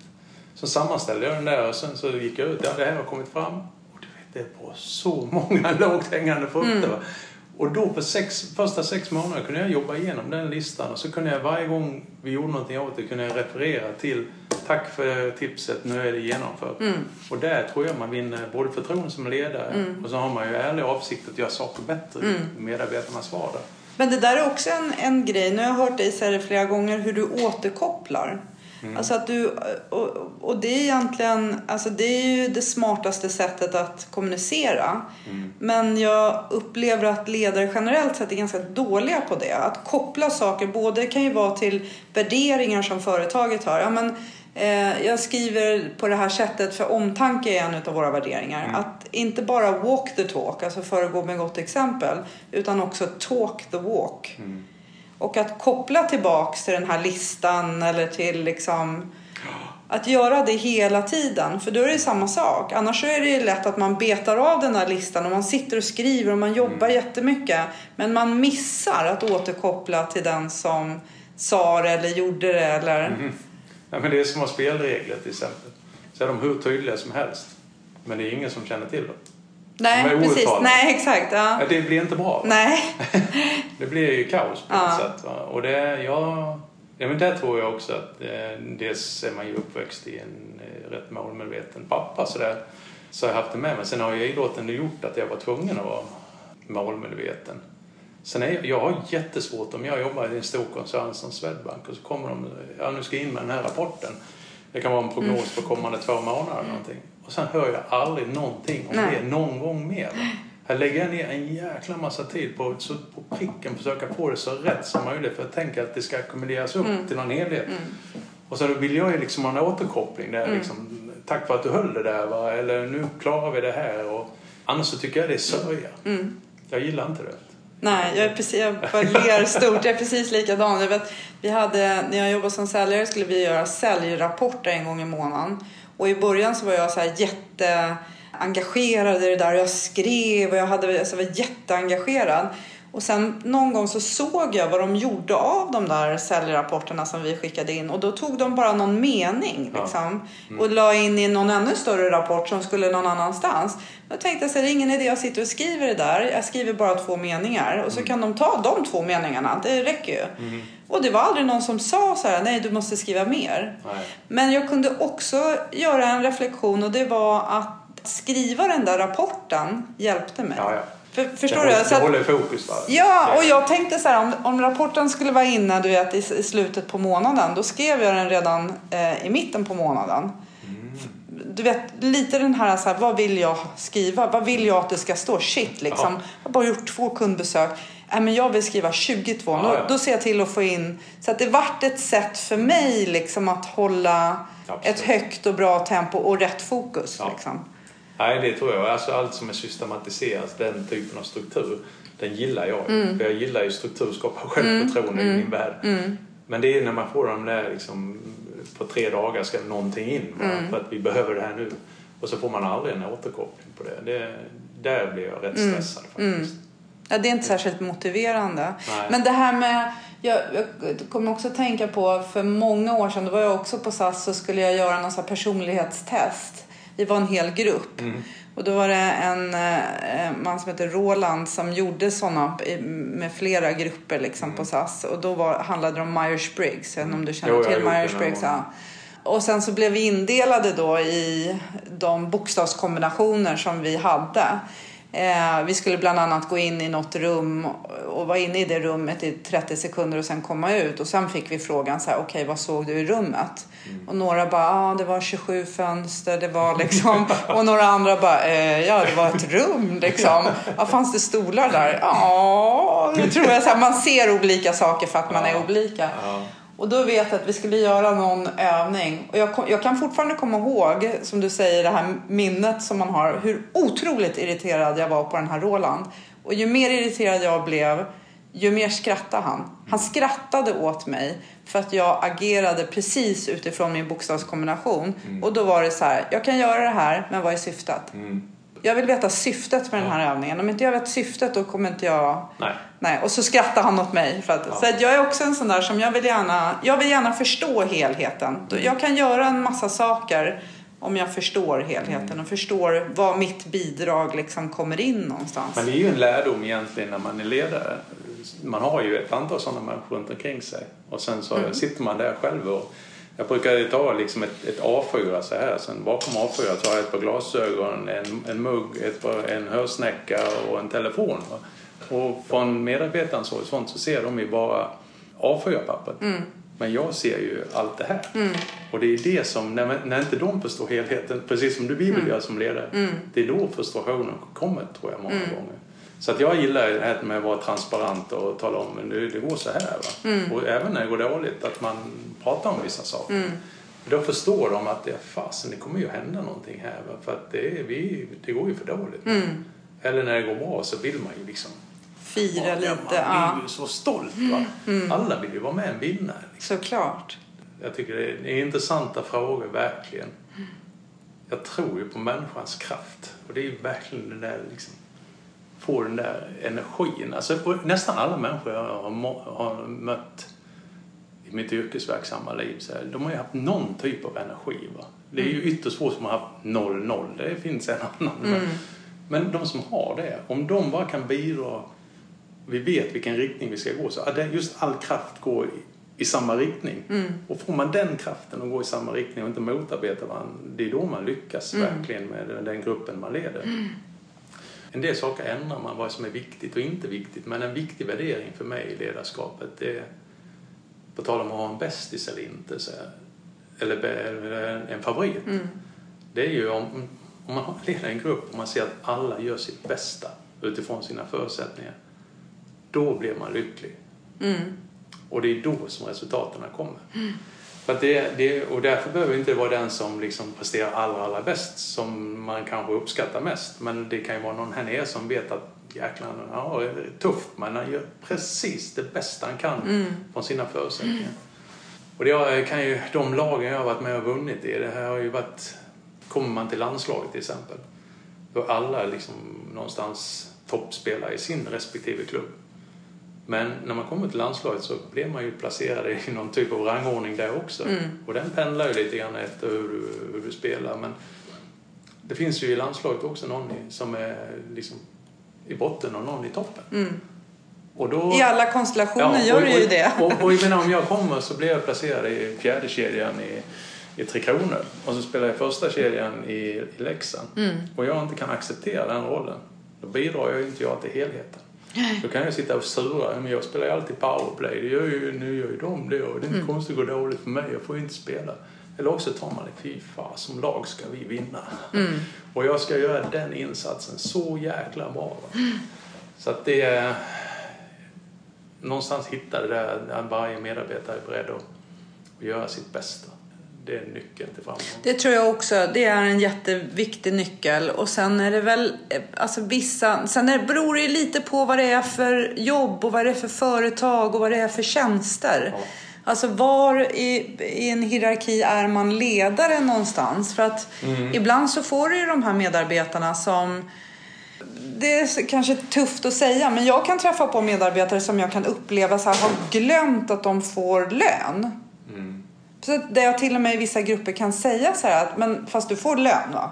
Så sammanställde jag den där och sen så gick jag ut. Ja, det här har kommit fram. Och du vet, det var så många <laughs> lågt hängande frukter. va. Och då på sex, första sex månader kunde jag jobba igenom den listan och så kunde jag varje gång vi gjorde någonting åt det kunde jag referera till Tack för tipset, nu är det genomfört. Och där tror jag man vinner både förtroende som ledare och så har man ju ärlig avsikt att göra saker bättre i medarbetarnas vardag. Men det där är också en, en grej. Nu har jag hört dig säga det flera gånger hur du återkopplar. Alltså att du, och, och det är egentligen, alltså det är ju det smartaste sättet att kommunicera. Men jag upplever att ledare generellt sett är ganska dåliga på det. Att koppla saker, både kan ju vara till värderingar som företaget har. Ja, men, eh, jag skriver på det här sättet för omtanke är en av våra värderingar. Att inte bara walk the talk, alltså föregå med gott exempel. Utan också talk the walk. Och att koppla tillbaks till den här listan eller till liksom att göra det hela tiden, för då är det samma sak. Annars är det lätt att man betar av den här listan och man sitter och skriver och man jobbar jättemycket. Men man missar att återkoppla till den som sa det eller gjorde det eller... Ja, men det är som att spelregler till exempel. Så är de hur tydliga som helst. Men det är ingen som känner till dem. Nej, De precis. Nej, exakt. Ja. Det blir inte bra. Nej. <laughs> Det blir ju kaos på Ja. något sätt. Va? Och det, ja, ja, men där tror jag också att eh, dels är man ju uppväxt i en eh, rätt målmedveten pappa så där. Så har jag haft det med mig. Sen har ju idrotten gjort att jag var tvungen att vara målmedveten. Sen är jag, jag har jättesvårt om jag jobbar i en stor koncern som Swedbank och så kommer de, ja nu ska jag in med den här rapporten. Det kan vara en prognos för kommande två månader eller någonting. Och sen hör jag aldrig någonting om Nej. det någon gång mer. Här lägger jag ner en jäkla massa tid på så på pricken försöka få det så rätt som möjligt för att tänka att det ska ackumuleras upp till någon helhet. Och så vill jag ju liksom ha en återkoppling där liksom, tack för att du höll det där va? eller nu klarar vi det här. Och, annars så tycker jag det är sörja. Jag gillar inte det. Nej, jag, är precis, jag bara ler stort. Jag är precis likadan. Jag vet, vi hade, när jag jobbade som säljare skulle vi göra säljrapporter en gång i månaden. Och i början så var jag så här jätteengagerad i det där. Jag skrev och jag hade, alltså, var jätteengagerad. Och sen någon gång så såg jag vad de gjorde av de där säljrapporterna som vi skickade in. Och då tog de bara någon mening Ja. liksom. Och la in i någon ännu större rapport som skulle någon annanstans. Då tänkte jag så här, det är ingen idé jag sitter och skriver det där. Jag skriver bara två meningar. Och så kan de ta de två meningarna. Det räcker ju. Och det var aldrig någon som sa så här, nej du måste skriva mer. Nej. Men jag kunde också göra en reflektion och det var att skriva den där rapporten hjälpte mig. Ja, ja. För, förstår det, du? Så att- håller fokus va? Ja, och jag tänkte så här, om, om rapporten skulle vara inne du vet, i, i slutet på månaden, då skrev jag den redan eh, i mitten på månaden. Du vet, lite den här, så här, vad vill jag skriva? Vad vill jag att det ska stå? Shit, liksom. Ja. Jag har bara gjort två kundbesök. Nej, men jag vill skriva 22. Ja, då, ja. då ser jag till att få in... Så att det vart ett sätt för mig liksom, att hålla Absolut. ett högt och bra tempo och rätt fokus. Ja. Liksom. Nej, det tror jag. Alltså allt som är systematiserat, den typen av struktur, den gillar jag. För jag gillar ju struktur, skapar självförtroende i min värld. Men det är när man får de där liksom, på tre dagar ska någonting in va? för att vi behöver det här nu. Och så får man aldrig en återkoppling på det. det där blir jag rätt stressad faktiskt. Ja, det är inte särskilt motiverande. Nej. Men det här med... Jag, jag kommer också tänka på, för många år sedan, då var jag också på SAS så skulle jag göra någon personlighetstest. Vi var en hel grupp. Mm. Och då var det en eh, man som heter Roland som gjorde såna i- med flera grupper liksom Mm. på SAS. Och då var, handlade det om Myers-Briggs. Inte om du känner Jo, till Myers-Briggs? Ja. Och sen så blev vi indelade då i de bokstavskombinationer som vi hade. Eh, vi skulle bland annat gå in i något rum och vara inne i det rummet i 30 sekunder och sen komma ut. Och sen fick vi frågan så här, okej vad såg du i rummet? Och några bara, ja ah, det var 27 fönster, det var liksom. <laughs> och några andra bara, eh, ja det var ett rum liksom. Ja, fanns det stolar där? Ja, det tror jag. Så här, man ser olika saker för att man är Ja. olika. Ja. Och då vet jag att vi skulle göra någon övning. Och jag, kom, jag kan fortfarande komma ihåg, som du säger, det här minnet som man har. Hur otroligt irriterad jag var på den här Roland. Och ju mer irriterad jag blev, ju mer skrattade han. Han skrattade åt mig för att jag agerade precis utifrån min bokstavskombination. Och då var det så här, jag kan göra det här, men vad är syftet? Mm. Jag vill veta syftet med den här övningen. Om inte jag vet syftet då kommer inte jag Nej. Nej, och så skrattar han åt mig. För att, Så att jag är också en sån där som jag vill gärna, jag vill gärna förstå helheten. Då- Jag kan göra en massa saker om jag förstår helheten och förstår var mitt bidrag liksom kommer in någonstans. Men det är ju en lärdom egentligen när man är ledare. Man har ju ett antal sådana människor runt omkring sig. Och sen så Mm. sitter man där själv och jag brukar ta liksom ett, ett A4 så här. Sen bakom A4 så har jag ett par glasögon, en, en mugg, ett par, en hörsnäcka och en telefon. Och från medarbetarens horisont så ser de ju bara A4-pappret. Mm. Men jag ser ju allt det här. Och det är det som, när, när inte de förstår helheten, precis som du vill Mm. göra som ledare, det är då frustrationen kommer tror jag många Mm. gånger. Så att jag gillar det här med att vara transparent och tala om men det, det går så här. Mm. Och även när det går dåligt, att man pratar om vissa saker. För då förstår de att det är fasen, det kommer ju hända någonting här. Va? För att det, vi, det går ju för dåligt. Mm. Eller när det går bra så vill man ju liksom Fira lite, Man ja. Mm. blir ju så stolt. Va? Alla vill ju vara med och vinna. Liksom. Såklart. Jag tycker det är, det intressanta frågor, verkligen. Jag tror ju på människans kraft. Och det är ju verkligen den där liksom, få den där energin. Alltså, nästan alla människor jag har, har mött i mitt yrkesverksamma liv, så här, de har ju haft någon typ av energi. Va? Det är ju ytterst få som har haft 0-0. Det finns en annan. Men, men de som har det, om de bara kan bidra vi vet vilken riktning vi ska gå. Så att just all kraft går i, i samma riktning. Och får man den kraften att gå i samma riktning och inte motarbeta varandra, det är då man lyckas verkligen med den- den gruppen man leder. En del saker ändrar man, vad som är viktigt och inte viktigt. Men en viktig värdering för mig i ledarskapet, det är, på tal om att ha en bästis eller inte, så här, eller, en, favorit. Det är ju om, om man <laughs> leder en grupp och man ser att alla gör sitt bästa utifrån sina förutsättningar. Då blir man lycklig. Och det är då som resultaten kommer. För att det, det, och därför behöver inte vara den som liksom presterar allra, allra bäst som man kanske uppskattar mest. Men det kan ju vara någon här nere som vet att jäklar, ja, det är tufft men han gör precis det bästa han kan från sina förutsättningar. Och det kan ju, de lagen jag har varit med och vunnit i, det här har ju varit, kommer man till landslaget till exempel, då är alla liksom någonstans toppspelare i sin respektive klubb. Men när man kommer till landslaget så blir man ju placerad i <laughs> någon typ av rangordning där också. Och den pendlar ju lite grann efter hur du, hur du spelar. Men det finns ju i landslaget också någon som är liksom i botten och någon i toppen. Och då, I alla konstellationer gör och, det ju det. Och, och, jag menar, om jag kommer så blir jag placerad i fjärde kedjan i, i Tre Kronor. Och så spelar jag första kedjan i, i Leksand. Mm. Och jag inte kan acceptera den rollen. Då bidrar jag ju inte jag till helheten. Då kan jag sitta och sura. Men jag spelar ju alltid powerplay. Det gör ju, nu gör ju de det och det är inte konstigt att gå dåligt för mig. Jag får ju inte spela. Eller också tar man det, fy fan, som lag ska vi vinna. Och jag ska göra den insatsen så jäkla bra. Va? Så att det är... Någonstans hitta det där, där varje medarbetare är beredd att, att göra sitt bästa. Det är nyckeln till framgång. Det tror jag också. Det är en jätteviktig nyckel. Och sen är det väl, eh, alltså vissa, sen är, beror det lite på vad det är för jobb och vad det är för företag och vad det är för tjänster. Ja. Alltså var i, i en hierarki är man ledare någonstans? För att ibland så får du ju de här medarbetarna som det är kanske tufft att säga, men jag kan träffa på medarbetare som jag kan uppleva så här, har glömt att de får lön. Så där jag till och med i vissa grupper kan säga så här att, men fast du får lön va?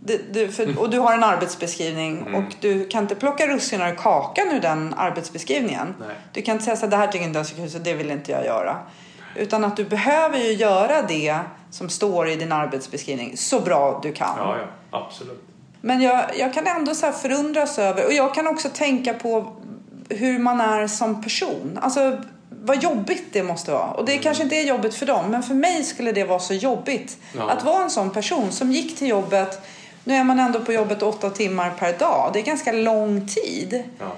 Det, det, för, och du har en arbetsbeskrivning och du kan inte plocka russinen ur kakan ur den arbetsbeskrivningen. Nej. Du kan inte säga så här, det här tycker inte jag är så kul så det vill inte jag göra. Utan att du behöver ju göra det som står i din arbetsbeskrivning så bra du kan. Ja, ja, absolut. Men jag, jag kan ändå så förundras över, och jag kan också tänka på hur man är som person. Alltså vad jobbigt det måste vara. Och det kanske inte är jobbigt för dem, men för mig skulle det vara så jobbigt. Ja. Att vara en sån person som gick till jobbet, nu är man ändå på jobbet åtta timmar per dag. Det är ganska lång tid. Ja.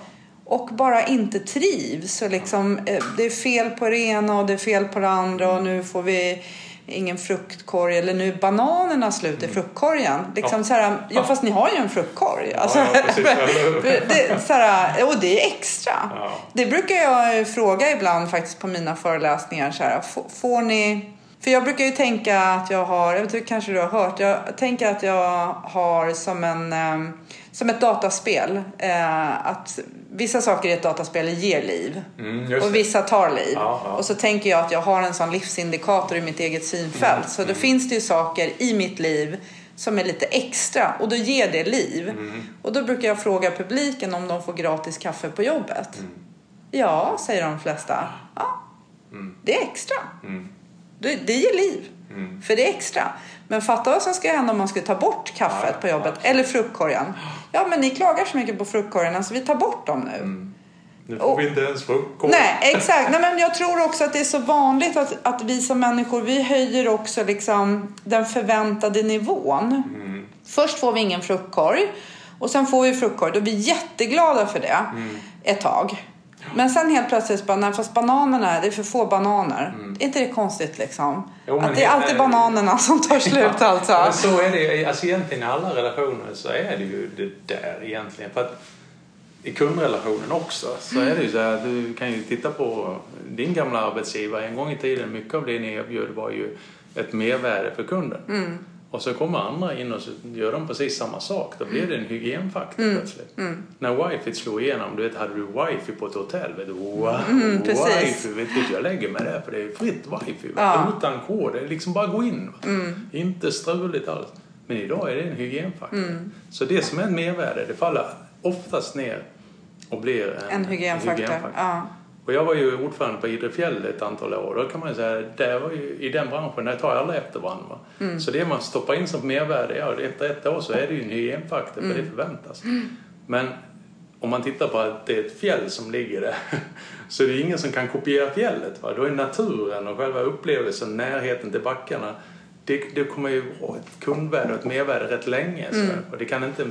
Och bara inte trivs. Och liksom, eh, det är fel på det ena och det är fel på det andra och nu får vi ingen fruktkorg eller nu bananerna slut i fruktkorgen. Liksom Ja. så här, ja fast ni har ju en fruktkorg. Alltså, ja, <laughs> det, så här, och det är extra. Ja. Det brukar jag fråga ibland faktiskt på mina föreläsningar. Så här, "F- får ni... För jag brukar ju tänka att jag har, jag vet inte, kanske du har hört, jag tänker att jag har som en ehm, som ett dataspel. Eh, att vissa saker i ett dataspel ger liv. Mm, och vissa tar liv. Ja, ja. Och så tänker jag att jag har en sån livsindikator i mitt eget synfält. Mm, Så då finns det ju saker i mitt liv som är lite extra och då ger det liv. Mm. Och då brukar jag fråga publiken om de får gratis kaffe på jobbet. Mm. Ja, säger de flesta. Ja, det är extra. Mm. Det, det ger liv. För det är extra. Men fatta vad som ska hända om man skulle ta bort kaffet Ja, på jobbet. Eller fruktkorgen. Ja, men ni klagar så mycket på fruktkorgen så vi tar bort dem nu. Nu får vi inte ens fruktkorv. Nej, exakt. Nej, men jag tror också att det är så vanligt att, att vi som människor, vi höjer också liksom den förväntade nivån. Först får vi ingen fruktkorg och sen får vi fruktkorg. Då är vi jätteglada för det ett tag. Men sen helt plötsligt bara, nej fast bananerna, det är för få bananer. Är inte det konstigt liksom? Jo, att det är alltid bananerna <laughs> som tar slut alltså. Men så är det alltså egentligen i alla relationer så är det ju det där egentligen. För att i kundrelationen också så är det ju så här, du kan ju titta på din gamla arbetsgivare. En gång i tiden, mycket av det ni erbjöd var ju ett mervärde för kunden. Mm. Och så kommer andra in och så gör de precis samma sak. Då blir det en hygienfaktor Mm. plötsligt. När wifi slog igenom, du vet, hade du wifi på ett hotell, vet du, wow, Mm, wifi, vet du, jag lägger mig där för det är fritt wifi. Ja. Utan kod, det är liksom bara gå in. Mm. Inte struligt alls. Men idag är det en hygienfaktor. Mm. Så det som är ett mervärde, det faller oftast ner och blir en, En hygienfaktor. Ja. Och jag var ju ordförande på Idre fjäll ett antal år. Då kan man ju säga, där var ju, i den branschen, där tar alla efter varandra. va? Mm. Så det man stoppar in som mervärde, ja, efter ett år så är det ju en hygienfaktor, för Mm. det förväntas. Men om man tittar på att det är ett fjäll som ligger där <laughs> så är det ingen som kan kopiera fjället. Va? Då är naturen och själva upplevelsen, närheten till backarna, det, det kommer ju vara ett kundvärde och ett mervärde rätt länge. Så, Mm. och det kan inte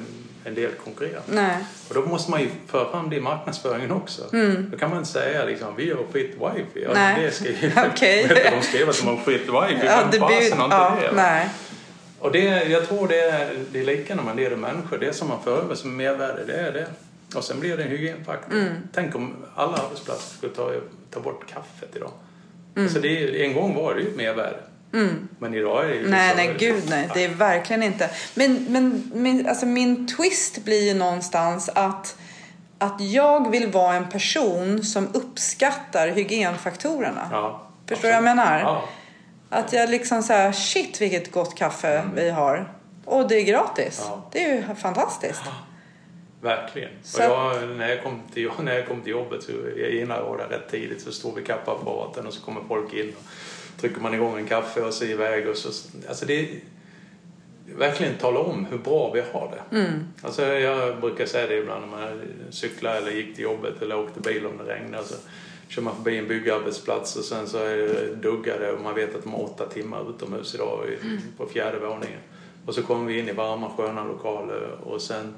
en del konkurrera med. Nej. Och då måste man ju föra fram det i marknadsföringen också. Då kan man inte säga liksom, vi har fritt wifi. Ja, Mm. Nej. Det ska ju... <laughs> Du, <laughs> de skrev att de har fritt wifi. Ja, blir, fasen har inte ja, det? nej. Och det, jag tror det är, det är lika när man leder människor. Det som man för över som mervärde, det är det. Och sen blir det en hygienfaktor. Mm. Tänk om alla arbetsplatser skulle ta, ta bort kaffet idag. Mm. Alltså det är, en gång var det ju ett mervärde. Men idag är det ju... Nej, nej, gud nej. Det är verkligen inte. Men, men min, alltså, min twist blir ju någonstans att, att jag vill vara en person som uppskattar hygienfaktorerna. Ja, Förstår du vad jag menar? Ja. Att jag liksom så här, shit vilket gott kaffe vi har. Och det är gratis. Ja. Det är ju fantastiskt. Verkligen. Så- jag, när, jag kom till, <laughs> när jag kom till jobbet, så jag innan jag var där rätt tidigt, så står vi kaffeapparaten och så kommer folk in och trycker man igång en kaffe och så iväg. Och så, alltså det, verkligen tala om hur bra vi har det. Mm. Alltså jag brukar säga det ibland när man cyklar eller gick till jobbet eller åkte bil om det regnade. Så kör man förbi en byggarbetsplats och sen så är det och man vet att de har åtta timmar utomhus idag Mm. på fjärde våningen. Och så kommer vi in i varma sköna lokaler och sen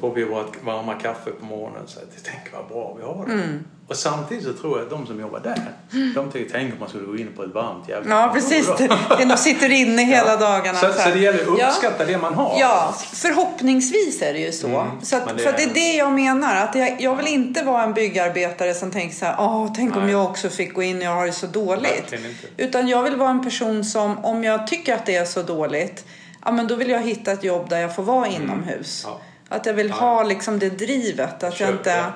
får vi vårt varma kaffe på morgonen. Så att, tänk vad bra vi har det. Mm. Och samtidigt så tror jag att de som jobbar där, de tycker tänk om man skulle gå in på ett varmt jävla Ja, precis. <laughs> De sitter inne hela dagarna. Så, så så det gäller att Ja. uppskatta det man har. Ja, förhoppningsvis är det ju så. Mm, så att, det För det är- det jag menar. Att jag, jag vill inte vara en byggarbetare som tänker så här, Åh, tänk om Nej. jag också fick gå in och jag har det så dåligt. Utan jag vill vara en person som, om jag tycker att det är så dåligt, ja men då vill jag hitta ett jobb där jag får vara inomhus. Mm. Ja. Att jag vill Ja. ha liksom det drivet. Att jag köper inte... det.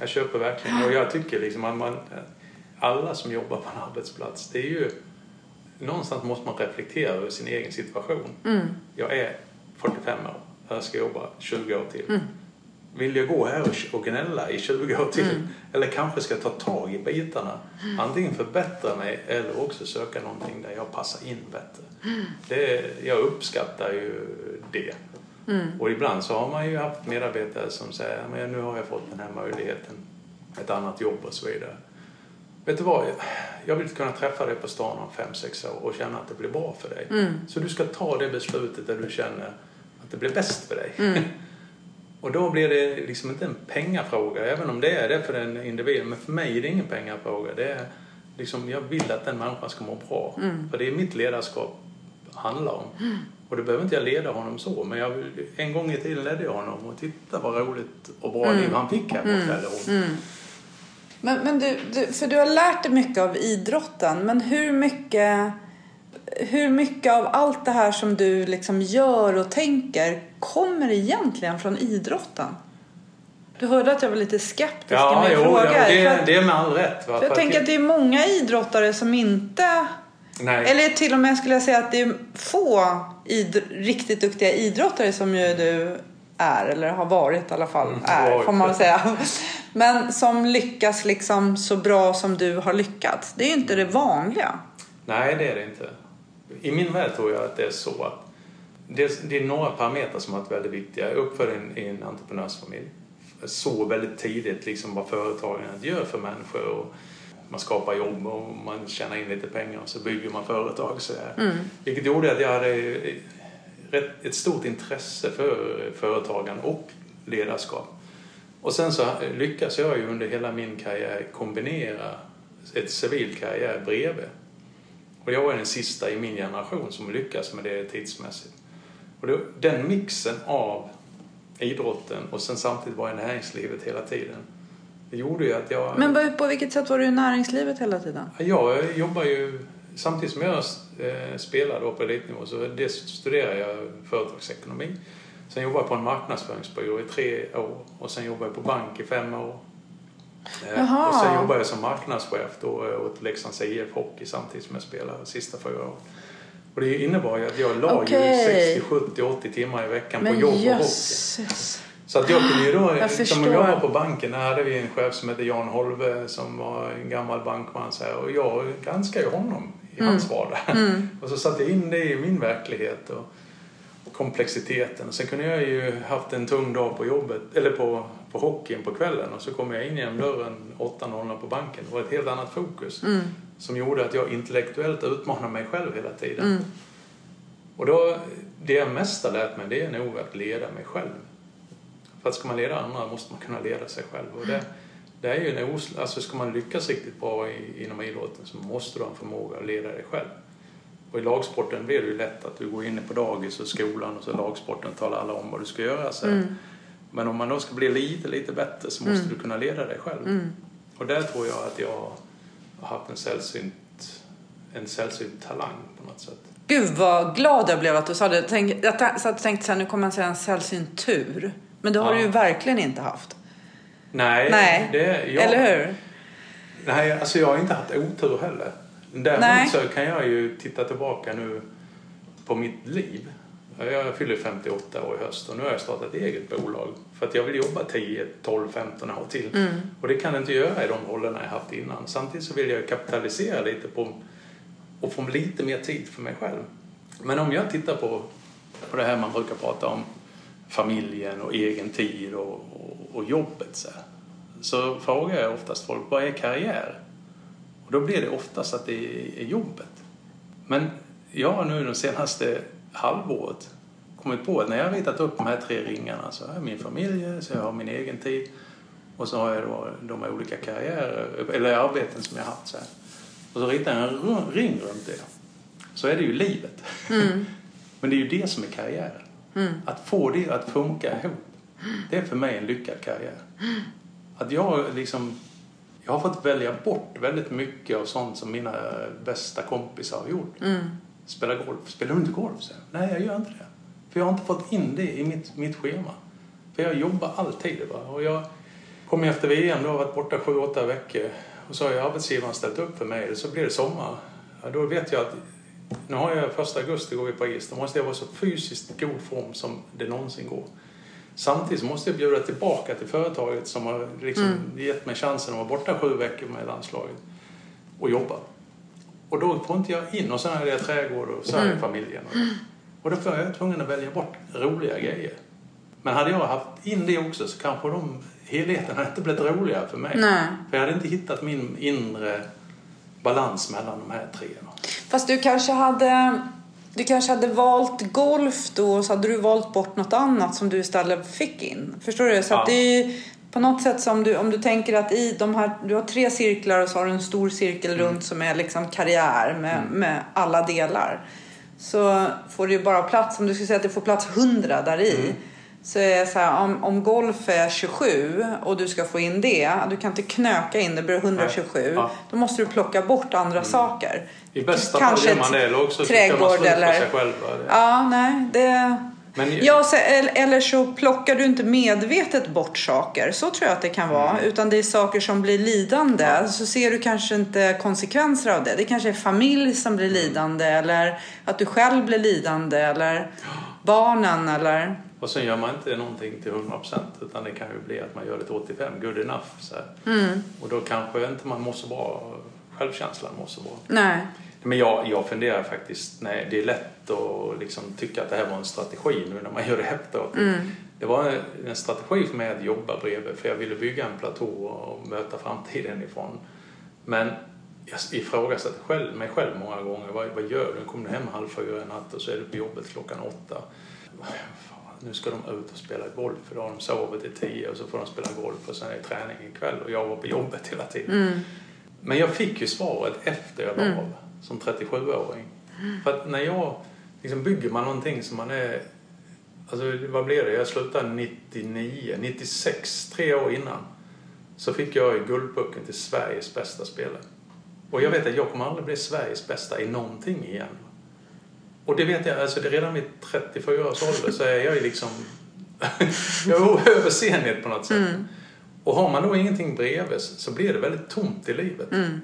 Jag köper verkligen. Och jag tycker liksom att man, alla som jobbar på en arbetsplats, det är ju någonstans måste man reflektera över sin egen situation. Mm. Jag är 45 år, jag ska jobba 20 år till. Mm. Vill jag gå här och- och gnälla i 20 år till? Mm. Eller kanske ska jag ta tag i bitarna? Antingen förbättra mig eller också söka någonting där jag passar in bättre. Mm. Det, jag uppskattar ju det. Mm. Och ibland så har man ju haft medarbetare som säger men nu har jag fått den här möjligheten, ett annat jobb och så vidare. Vet du vad? Jag vill kunna träffa dig på stan om fem sex år och känna att det blir bra för dig. Mm. Så du ska ta det beslutet där du känner att det blir bäst för dig. Mm. <laughs> och då blir det liksom inte en pengafråga, även om det är det för den individen. Men för mig är det ingen pengafråga. Det är liksom, jag vill att den människan ska må bra. Mm. För det är mitt ledarskap handlar om. Och då behöver inte jag leda honom så, men jag, en gång i tiden ledde jag honom och titta vad roligt och bra Mm. liv han fick här på Mm. Mm. Men, men du, du, för du har lärt dig mycket av idrotten, men hur mycket, hur mycket av allt det här som du liksom gör och tänker kommer egentligen från idrotten? Du hörde att jag var lite skeptisk Ja, i min jo, fråga. för det, det är med all rätt. Va? för jag tänker att det är många idrottare som inte Nej. eller till och med skulle jag säga att det är få riktigt duktiga idrottare som ju du är, eller har varit i alla fall, Mm, är får man säga. <laughs> Men som lyckas liksom så bra som du har lyckats. Det är ju inte det vanliga. Nej, det är det inte. I min värld tror jag att det är så att det, det är några parametrar som har varit väldigt viktiga. Jag i en, en entreprenörsfamilj. Så väldigt tidigt liksom vad företagandet gör för människor. Och man skapar jobb och man tjänar in lite pengar och så bygger man företag. Så där. Mm. Vilket gjorde att jag hade rätt- ett stort intresse för företagande och ledarskap. Och sen så lyckas jag ju under hela min karriär kombinera ett civil karriär bredvid. Och jag var den sista i min generation som lyckas med det tidsmässigt. Och då, den mixen av idrotten och sen samtidigt vara i näringslivet hela tiden. Det gjorde ju att jag... Men på- på vilket sätt var du i näringslivet hela tiden? Jag jobbar ju, samtidigt som jag eh, spelar då på elitnivå så det studerar jag företagsekonomi. Sen jobbar jag på en marknadsföringsbyrå i tre år och sen jobbar jag på bank i fem år. Eh, Jaha. Och sen jobbar jag som marknadschef då åt Leksands IF Hockey samtidigt som jag spelar de sista fyra åren. Och det innebar ju att jag la Okej. ju 60, 70, 80 timmar i veckan på Men jobb och hockey. Så att jag kunde ju då, som jag var på banken, där hade vi en chef som hette Jan Holve som var en gammal bankman så här, och jag granskade ju honom i Mm. hans vardag. Mm. <laughs> Och så satte jag in det i min verklighet och, och komplexiteten. Sen kunde jag ju haft en tung dag på jobbet, eller på, på hockeyn på kvällen och så kom jag in genom dörren 8.00 på banken. Det var ett helt annat fokus Mm. som gjorde att jag intellektuellt utmanade mig själv hela tiden. Mm. Och då, det jag mest har lärt mig det är nog att leda mig själv. För att ska man leda andra måste man kunna leda sig själv. Och det, det är ju en os, alltså ska man lyckas riktigt bra i, inom idrotten så måste du ha en förmåga att leda dig själv. Och i lagsporten blir det ju lätt att du går in på dagis och skolan och så lagsporten talar alla om vad du ska göra. Så. Mm. Men om man då ska bli lite, lite bättre så måste Mm. du kunna leda dig själv. Mm. Och där tror jag att jag har haft en sällsynt, en sällsynt talang på något sätt. Gud vad glad jag blev att du sa det. Tänk, jag satt och tänkte så här, nu kommer jag säga en sällsynt tur. Men det har Ja. du ju verkligen inte haft. Nej, Nej, det, jag, Eller hur? Nej, alltså jag har inte haft otur heller. Däremot Nej. så kan jag ju titta tillbaka nu på mitt liv. Jag fyller 58 år i höst och nu har jag startat eget bolag. För att jag vill jobba 10, 12, 15 år till. Mm. Och det kan jag inte göra i de rollerna jag haft innan. Samtidigt så vill jag kapitalisera lite på och få lite mer tid för mig själv. Men om jag tittar på Och det här man brukar prata om familjen och egen tid och, och, och jobbet. Så, här. så frågar jag oftast folk, vad är karriär? Och då blir det oftast att det är jobbet. Men jag har nu de senaste halvåret kommit på att när jag har ritat upp de här tre ringarna så har jag min familj, så jag har min egen tid och så har jag då de olika karriärer, eller arbeten som jag har haft. Så här. Och så ritar jag en ring runt det. Så är det ju livet. Mm. <laughs> Men det är ju det som är karriären. Mm. Att få det att funka ihop. Det är för mig en lyckad karriär. Att jag liksom jag har fått välja bort väldigt mycket av sånt som mina bästa kompisar har gjort. Mm. Spela golf. Spelar du inte golf? Så Nej, jag gör inte det. För jag har inte fått in det i mitt, mitt schema. För jag jobbar alltid. Va? Och jag kom efter VM, då har varit borta sju, åtta veckor. Och så har jag arbetsgivaren ställt upp för mig. Så blir det sommar. Ja, då vet jag att nu har jag första augusti går vi på is. Då måste jag vara så fysiskt god form som det någonsin går. Samtidigt måste jag bjuda tillbaka till företaget som har liksom mm. gett mig chansen att vara borta sju veckor med landslaget och jobba. Och då får inte jag in, och sen är det trädgård och så mm. familjen. Och, då var jag tvungen att välja bort roliga grejer. Men hade jag haft in det också så kanske de helheten hade inte blivit roligare för mig. Nej. För jag hade inte hittat min inre balans mellan de här tre. Fast du kanske hade du kanske hade valt golf då och så hade du valt bort något annat som du istället fick in. Förstår du? Så ja. det är på något sätt som du, om du tänker att i de här, du har tre cirklar och så har du en stor cirkel mm. runt som är liksom karriär med, mm. med alla delar. Så får du bara plats, om du skulle säga att det får plats 100 där i. Mm. Så är det så här, om, om golf är 27 och du ska få in det, du kan inte knöka in det, blir 127. Ja. Då måste du plocka bort andra mm. saker. I bästa fall gör man det eller också trädgård man eller... på sig själv. Ja, nej. Det... Men... Ja, så, eller så plockar du inte medvetet bort saker. Så tror jag att det kan vara. Mm. Utan det är saker som blir lidande. Ja. Så ser du kanske inte konsekvenser av det. Det kanske är familj som blir lidande. Eller att du själv blir lidande. Eller barnen. Eller... Och sen gör man inte någonting till 100% utan det kan ju bli att man gör det till 85, good enough. Så mm. Och då kanske inte man mår så bra, självkänslan mår så bra. Nej. Men jag, jag funderar faktiskt, nej, det är lätt att liksom tycka att det här var en strategi nu när man gör det efteråt. Mm. Det var en, en strategi för mig att jobba bredvid för jag ville bygga en platå och möta framtiden ifrån. Men jag ifrågasatte själv, mig själv många gånger. Vad, vad gör du? Nu kommer du hem halv fyra i natt och så är du på jobbet klockan åtta. Nu ska de ut och spela golf för då har de sovit till tio och så får de spela golf och sen är det träning ikväll och jag var på jobbet hela tiden. Mm. Men jag fick ju svaret efter jag la mm. som 37-åring. Mm. För att när jag liksom bygger man någonting som man är Alltså vad blev det? Jag slutade 99, 96, tre år innan. Så fick jag Guldpucken till Sveriges bästa spelare. Och jag vet att jag kommer aldrig bli Sveriges bästa i någonting igen. Och det vet jag, alltså det redan vid 34 års ålder så är jag ju liksom... <laughs> jag är översenighet på något sätt. Mm. Och har man då ingenting bredvid så blir det väldigt tomt i livet. Mm.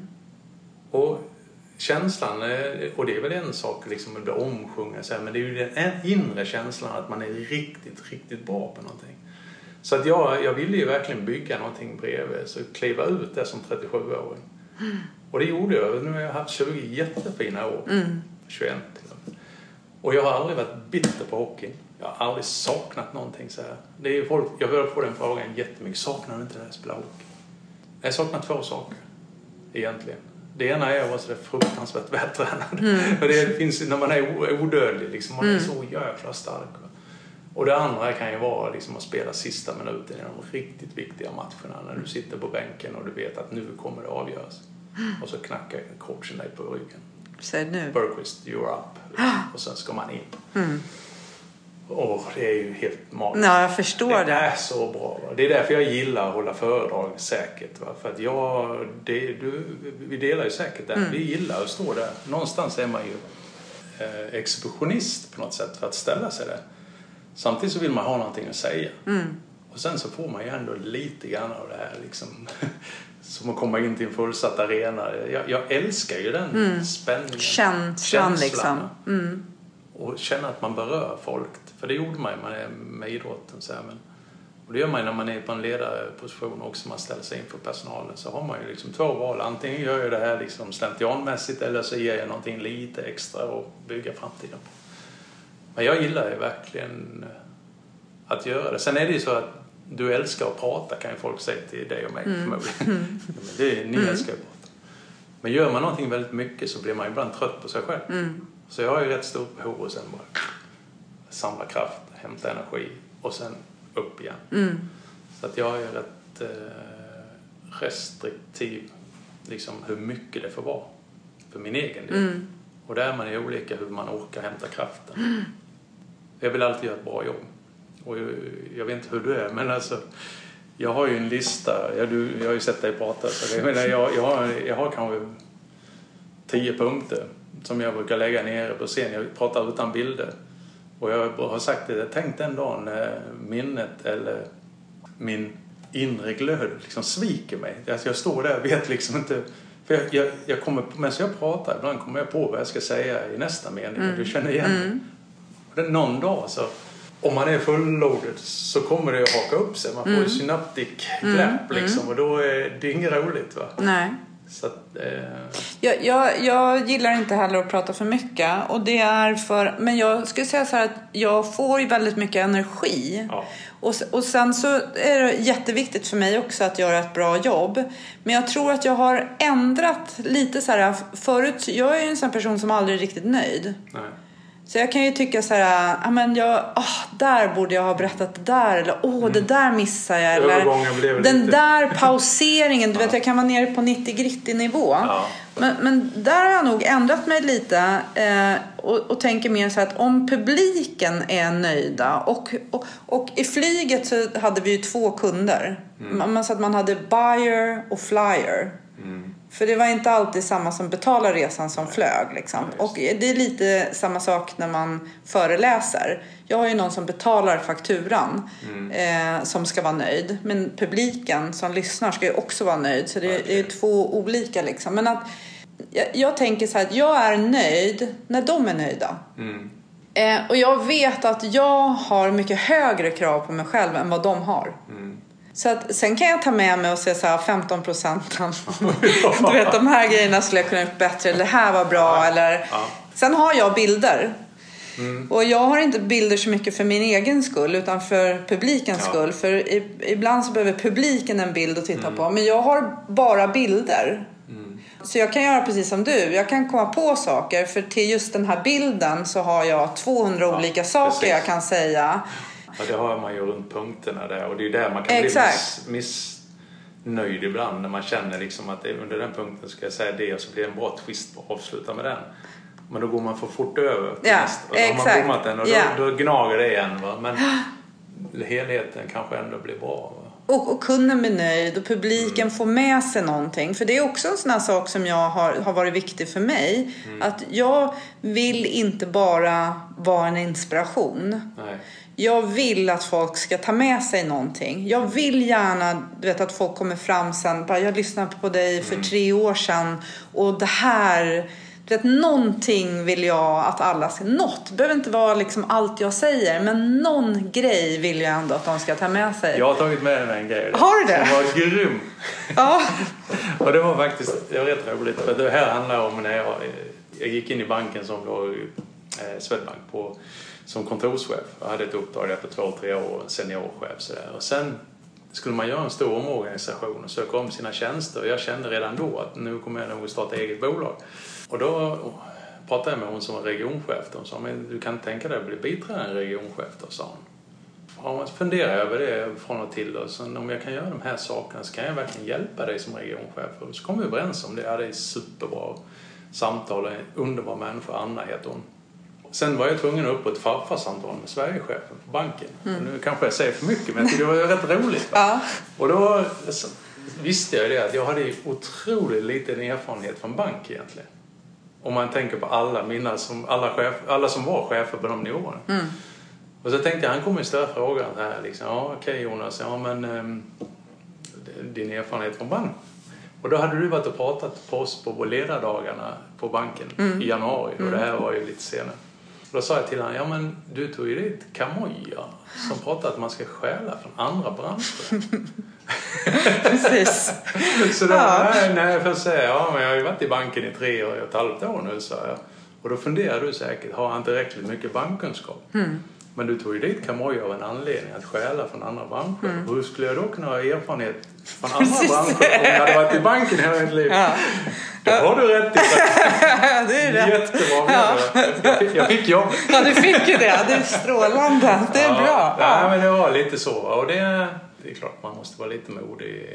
Och känslan, eh, och det är väl en sak liksom att bli omsjungen men det är ju den inre känslan att man är riktigt, riktigt bra på någonting. Så att jag, jag ville ju verkligen bygga någonting bredvid, så kliva ut det som 37-åring. Mm. Och det gjorde jag. Nu har jag haft 20 jättefina år. Mm. 21 till och jag har aldrig varit bitter på hockeyn. Jag har aldrig saknat någonting så här. Det är folk, jag börjar få den frågan jättemycket. Saknar du inte det här att spela hockey? Jag saknar två saker egentligen. Det ena är att vara så fruktansvärt vältränad. Mm. <laughs> det finns när man är odödlig, liksom, man är mm. så jäkla stark. Och det andra kan ju vara liksom att spela sista minuten i de riktigt viktiga matcherna när du sitter på bänken och du vet att nu kommer det avgöras. Och så knackar coachen dig på ryggen. Säg nu. Bergqvist, you're up. <gasps> Och sen ska man in. Mm. Och det är ju helt magiskt. Ja, jag förstår det. Det är så bra. Va? Det är därför jag gillar att hålla föredrag säkert. Va? För att jag, det, du, vi delar ju säkert det. Mm. Vi gillar att stå där. Någonstans är man ju eh, exhibitionist på något sätt för att ställa sig där. Samtidigt så vill man ha någonting att säga. Mm. Och sen så får man ju ändå lite grann av det här liksom. <laughs> som att komma in till en fullsatt arena. Jag, jag älskar ju den mm. spänningen. Känslan, Känslan liksom. Mm. Och känna att man berör folk. För det gjorde man ju med, idrotten. Så här, men, och det gör man ju när man är på en ledarposition också, man ställer sig inför personalen. Så har man ju liksom två val. Antingen gör jag det här liksom slentrianmässigt eller så ger jag någonting lite extra och bygga framtiden på. Men jag gillar ju verkligen att göra det. Sen är det ju så att du älskar att prata kan ju folk säga till dig och mig Mm. förmodligen. <laughs> Men det, ni älskar att prata. Men gör man någonting väldigt mycket så blir man ibland trött på sig själv. Mm. Så jag har ju rätt stort behov att sen bara samla kraft, hämta energi och sen upp igen. Mm. Så att jag är rätt eh, restriktiv liksom hur mycket det får vara för min egen del. Mm. Och där är man ju olika hur man orkar hämta kraften. Jag vill alltid göra ett bra jobb. Och jag, jag vet inte hur du är men alltså jag har ju en lista. Ja, du, jag har ju sett dig prata så jag, menar, jag, jag, har, jag har kanske tio punkter som jag brukar lägga nere på scen. Jag pratar utan bilder. Och jag har sagt det, tänk den dagen när minnet eller min inre glöd liksom sviker mig. Alltså jag står där och vet liksom inte för jag, jag, jag kommer, medan jag pratar, ibland kommer jag på vad jag ska säga i nästa mening. Mm. Du känner igen det. Och det, någon dag så, om man är fullloaded så kommer det att haka upp sig. Man får Mm. ju synaptic clap liksom och då är det inget roligt va. Nej. Så att, eh, Jag, jag, jag gillar inte heller att prata för mycket. Och det är för, men jag skulle säga så att jag får ju väldigt mycket energi. ja. Och, och sen så är det jätteviktigt för mig också att göra ett bra jobb. Men jag tror att jag har ändrat lite så här. Förut, jag är ju en sån person som aldrig är riktigt nöjd. Nej. Så jag kan ju tycka så här, ja men jag, ah, där borde jag ha berättat det där eller åh det där missar jag eller den lite- där <laughs> pauseringen, du vet jag kan vara nere på 90 gritty nivå. Ja. Men, men där har jag nog ändrat mig lite eh, och, och tänker mer så här att om publiken är nöjda och, och, och i flyget så hade vi ju två kunder. Man, man sa att man hade buyer och flyer. För det var inte alltid samma som betalar resan som flög. Liksom. Och det är lite samma sak när man föreläser. Jag har ju någon som betalar fakturan eh, som ska vara nöjd. Men publiken som lyssnar ska ju också vara nöjd. Så det, det är två olika liksom. Men att, jag, jag tänker så här att jag är nöjd när de är nöjda. Mm. Eh, och jag vet att jag har mycket högre krav på mig själv än vad de har. Mm. Så att, sen kan jag ta med mig och säga så här 15 procenten. <laughs> du vet de här grejerna skulle jag kunna gjort bättre. Eller det här var bra. Eller... Sen har jag bilder. Mm. Och jag har inte bilder så mycket för min egen skull utan för publikens Ja. skull. För ibland så behöver publiken en bild att titta Mm. på. Men jag har bara bilder. Så jag kan göra precis som du. Jag kan komma på saker. För till just den här bilden så har jag 200 Ja, olika saker precis. jag kan säga. Ja, det har man ju runt punkterna där och det är ju där man kan Exakt. bli miss, missnöjd ibland när man känner liksom att under den punkten ska jag säga det och så blir det en bra twist på att avsluta med den. Men då går man för fort över till Ja, nästa och då har man bommat den och Ja. då, då gnager det igen. Va? Men helheten kanske ändå blir bra. Va? Och, och kunden blir nöjd och publiken får med sig någonting. För det är också en sån här sak som jag har, har varit viktig för mig. Att jag vill inte bara vara en inspiration. Nej. Jag vill att folk ska ta med sig någonting. Jag vill gärna du vet, att folk kommer fram sen. Bara, jag lyssnade på dig för tre år sedan och det här. Du vet, någonting vill jag att alla ska... Något. Det behöver inte vara liksom allt jag säger. Men någon grej vill jag ändå att de ska ta med sig. Jag har tagit med mig en grej. Har du det? Som var grym. Ja. <laughs> Och det var faktiskt det var rätt roligt. För det här handlar om när jag, jag gick in i banken som då, eh, Swedbank på, som kontorschef. Jag hade ett uppdrag där på två, tre år, seniorchef sådär. Och sen skulle man göra en stor omorganisation och söka om sina tjänster. Och jag kände redan då att nu kommer jag nog att starta eget bolag. Och då pratade jag med hon som var regionchef. Hon sa, men du kan tänka dig att bli biträdande regionchef då, sa hon. Ja, man funderar över det från och till. Och sen om jag kan göra de här sakerna så kan jag verkligen hjälpa dig som regionchef. Och så kom vi överens om det. Ja, det är superbra samtal. En underbar människa, Anna heter hon. Sen var jag tvungen att upp på ett farfarsamtal med Sverigechefen på banken. Och nu kanske jag säger för mycket men jag tycker det var rätt roligt. Ja. Och då visste jag ju det att jag hade otroligt liten erfarenhet från bank egentligen. Om man tänker på alla mina som, alla, chef, alla som var chefer på de nivåerna. Och så tänkte jag, han kommer ju ställa frågan här liksom. Ja okej Jonas, ja men ehm, din erfarenhet från bank. Och då hade du varit och pratat på oss på ledardagarna på banken i januari och det här var ju lite senare. Då sa jag till honom, ja men du tog ju dit Kamoja som pratar att man ska stjäla från andra branscher. <laughs> Precis. <laughs> Så då, Ja. nej, nej, för att säga, ja men jag har ju varit i banken i tre och ett halvt år nu, sa jag. Och då funderar du säkert, har han tillräckligt mycket bankkunskap? Mm. Men du tog ju dit Kamoja av en anledning, att stjäla från andra branscher. Mm. Hur skulle jag då kunna ha erfarenhet från andra branscher om jag hade varit i banken hela mitt liv? Ja. Det har du rätt i. det <laughs> är rätt. Jättebra. Jag, fick, jag fick jobb. Ja, du fick ju det. Det är strålande. Det är Ja, bra. Ja, Ja. men det var lite så. Och det, det är klart man måste vara lite modig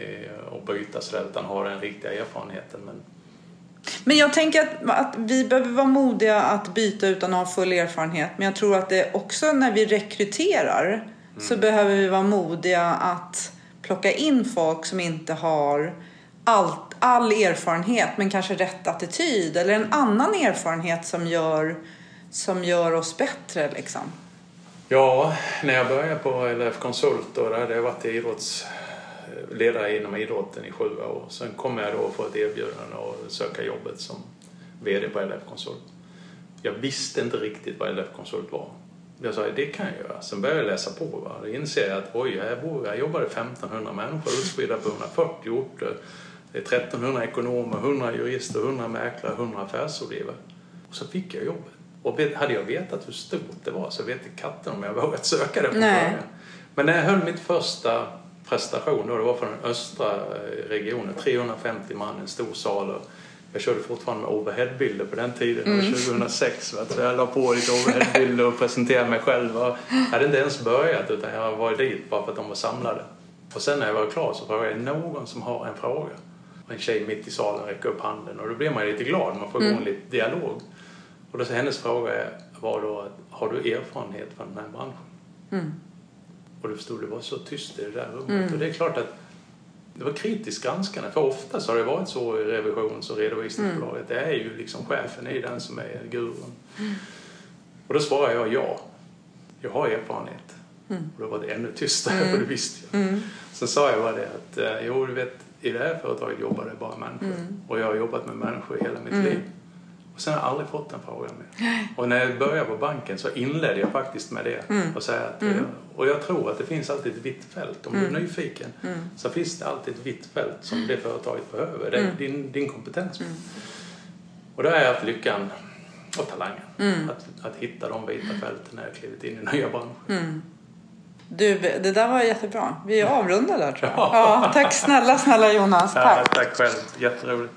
och byta sådär utan ha den riktiga erfarenheten. Men Men jag tänker att, att vi behöver vara modiga att byta utan att ha full erfarenhet. Men jag tror att det också när vi rekryterar så behöver vi vara modiga att plocka in folk som inte har allt, all erfarenhet men kanske rätt attityd eller en annan erfarenhet som gör, som gör oss bättre. Liksom. Ja, när jag började på LF Konsult då där hade jag varit idrottsledare inom idrotten i sju år. Sen kom jag då få ett erbjudande att söka jobbet som VD på LF Konsult. Jag visste inte riktigt vad LF Konsult var. Jag sa det kan jag göra. Sen började jag läsa på. Va? Då inser jag att oj, här bor jag jobbade 1500 människor utspridda på 140 orter. Det är 1300 ekonomer, 100 jurister, 100 mäklare, 100 affärsrådgivare. Och så fick jag jobbet. Och hade jag vetat hur stort det var så vet inte katten om jag vågat söka det från början. Men när jag höll mitt första prestation då, det var från den östra eh, regionen, 350 man, en stor sal. Och jag körde fortfarande med overheadbilder på den tiden, var 2006. Va? Så jag la på lite overheadbilder och presenterade mig själv. Och jag hade inte ens börjat utan jag var dit bara för att de var samlade. Och sen när jag var klar så frågade jag någon som har en fråga. Och en tjej mitt i salen räckte upp handen och då blir man lite glad, man får igång lite dialog. Och då så hennes fråga var då att har du erfarenhet från den här branschen? Mm. Och du förstod, det var så tyst i det där rummet. Och det är klart att det var kritiskt granskande. För ofta så har det varit så i revisions och redovisningsbolaget. Det är ju liksom chefen är den som är gurun. Och då svarade jag ja. Jag har erfarenhet. Och då var det ännu tystare och det visste jag. Sen sa jag bara det att eh, jo, du vet, i det här företaget jobbar det bara människor. Och jag har jobbat med människor i hela mitt liv. Och sen har jag aldrig fått den frågan mer. Och när jag började på banken så inledde jag faktiskt med det. Och, säga att, eh, och jag tror att det finns alltid ett vitt fält. Om du är nyfiken så finns det alltid ett vitt fält som det företaget behöver. Det är din, din kompetens. Och då har jag haft lyckan och talangen att, att hitta de vita fälten när jag klivit in i nya branscher. Du, det där var jättebra. Vi avrundar där tror jag. <laughs> Ja. Ja, tack snälla, snälla Jonas. Ja, Tack. tack själv, jätteroligt.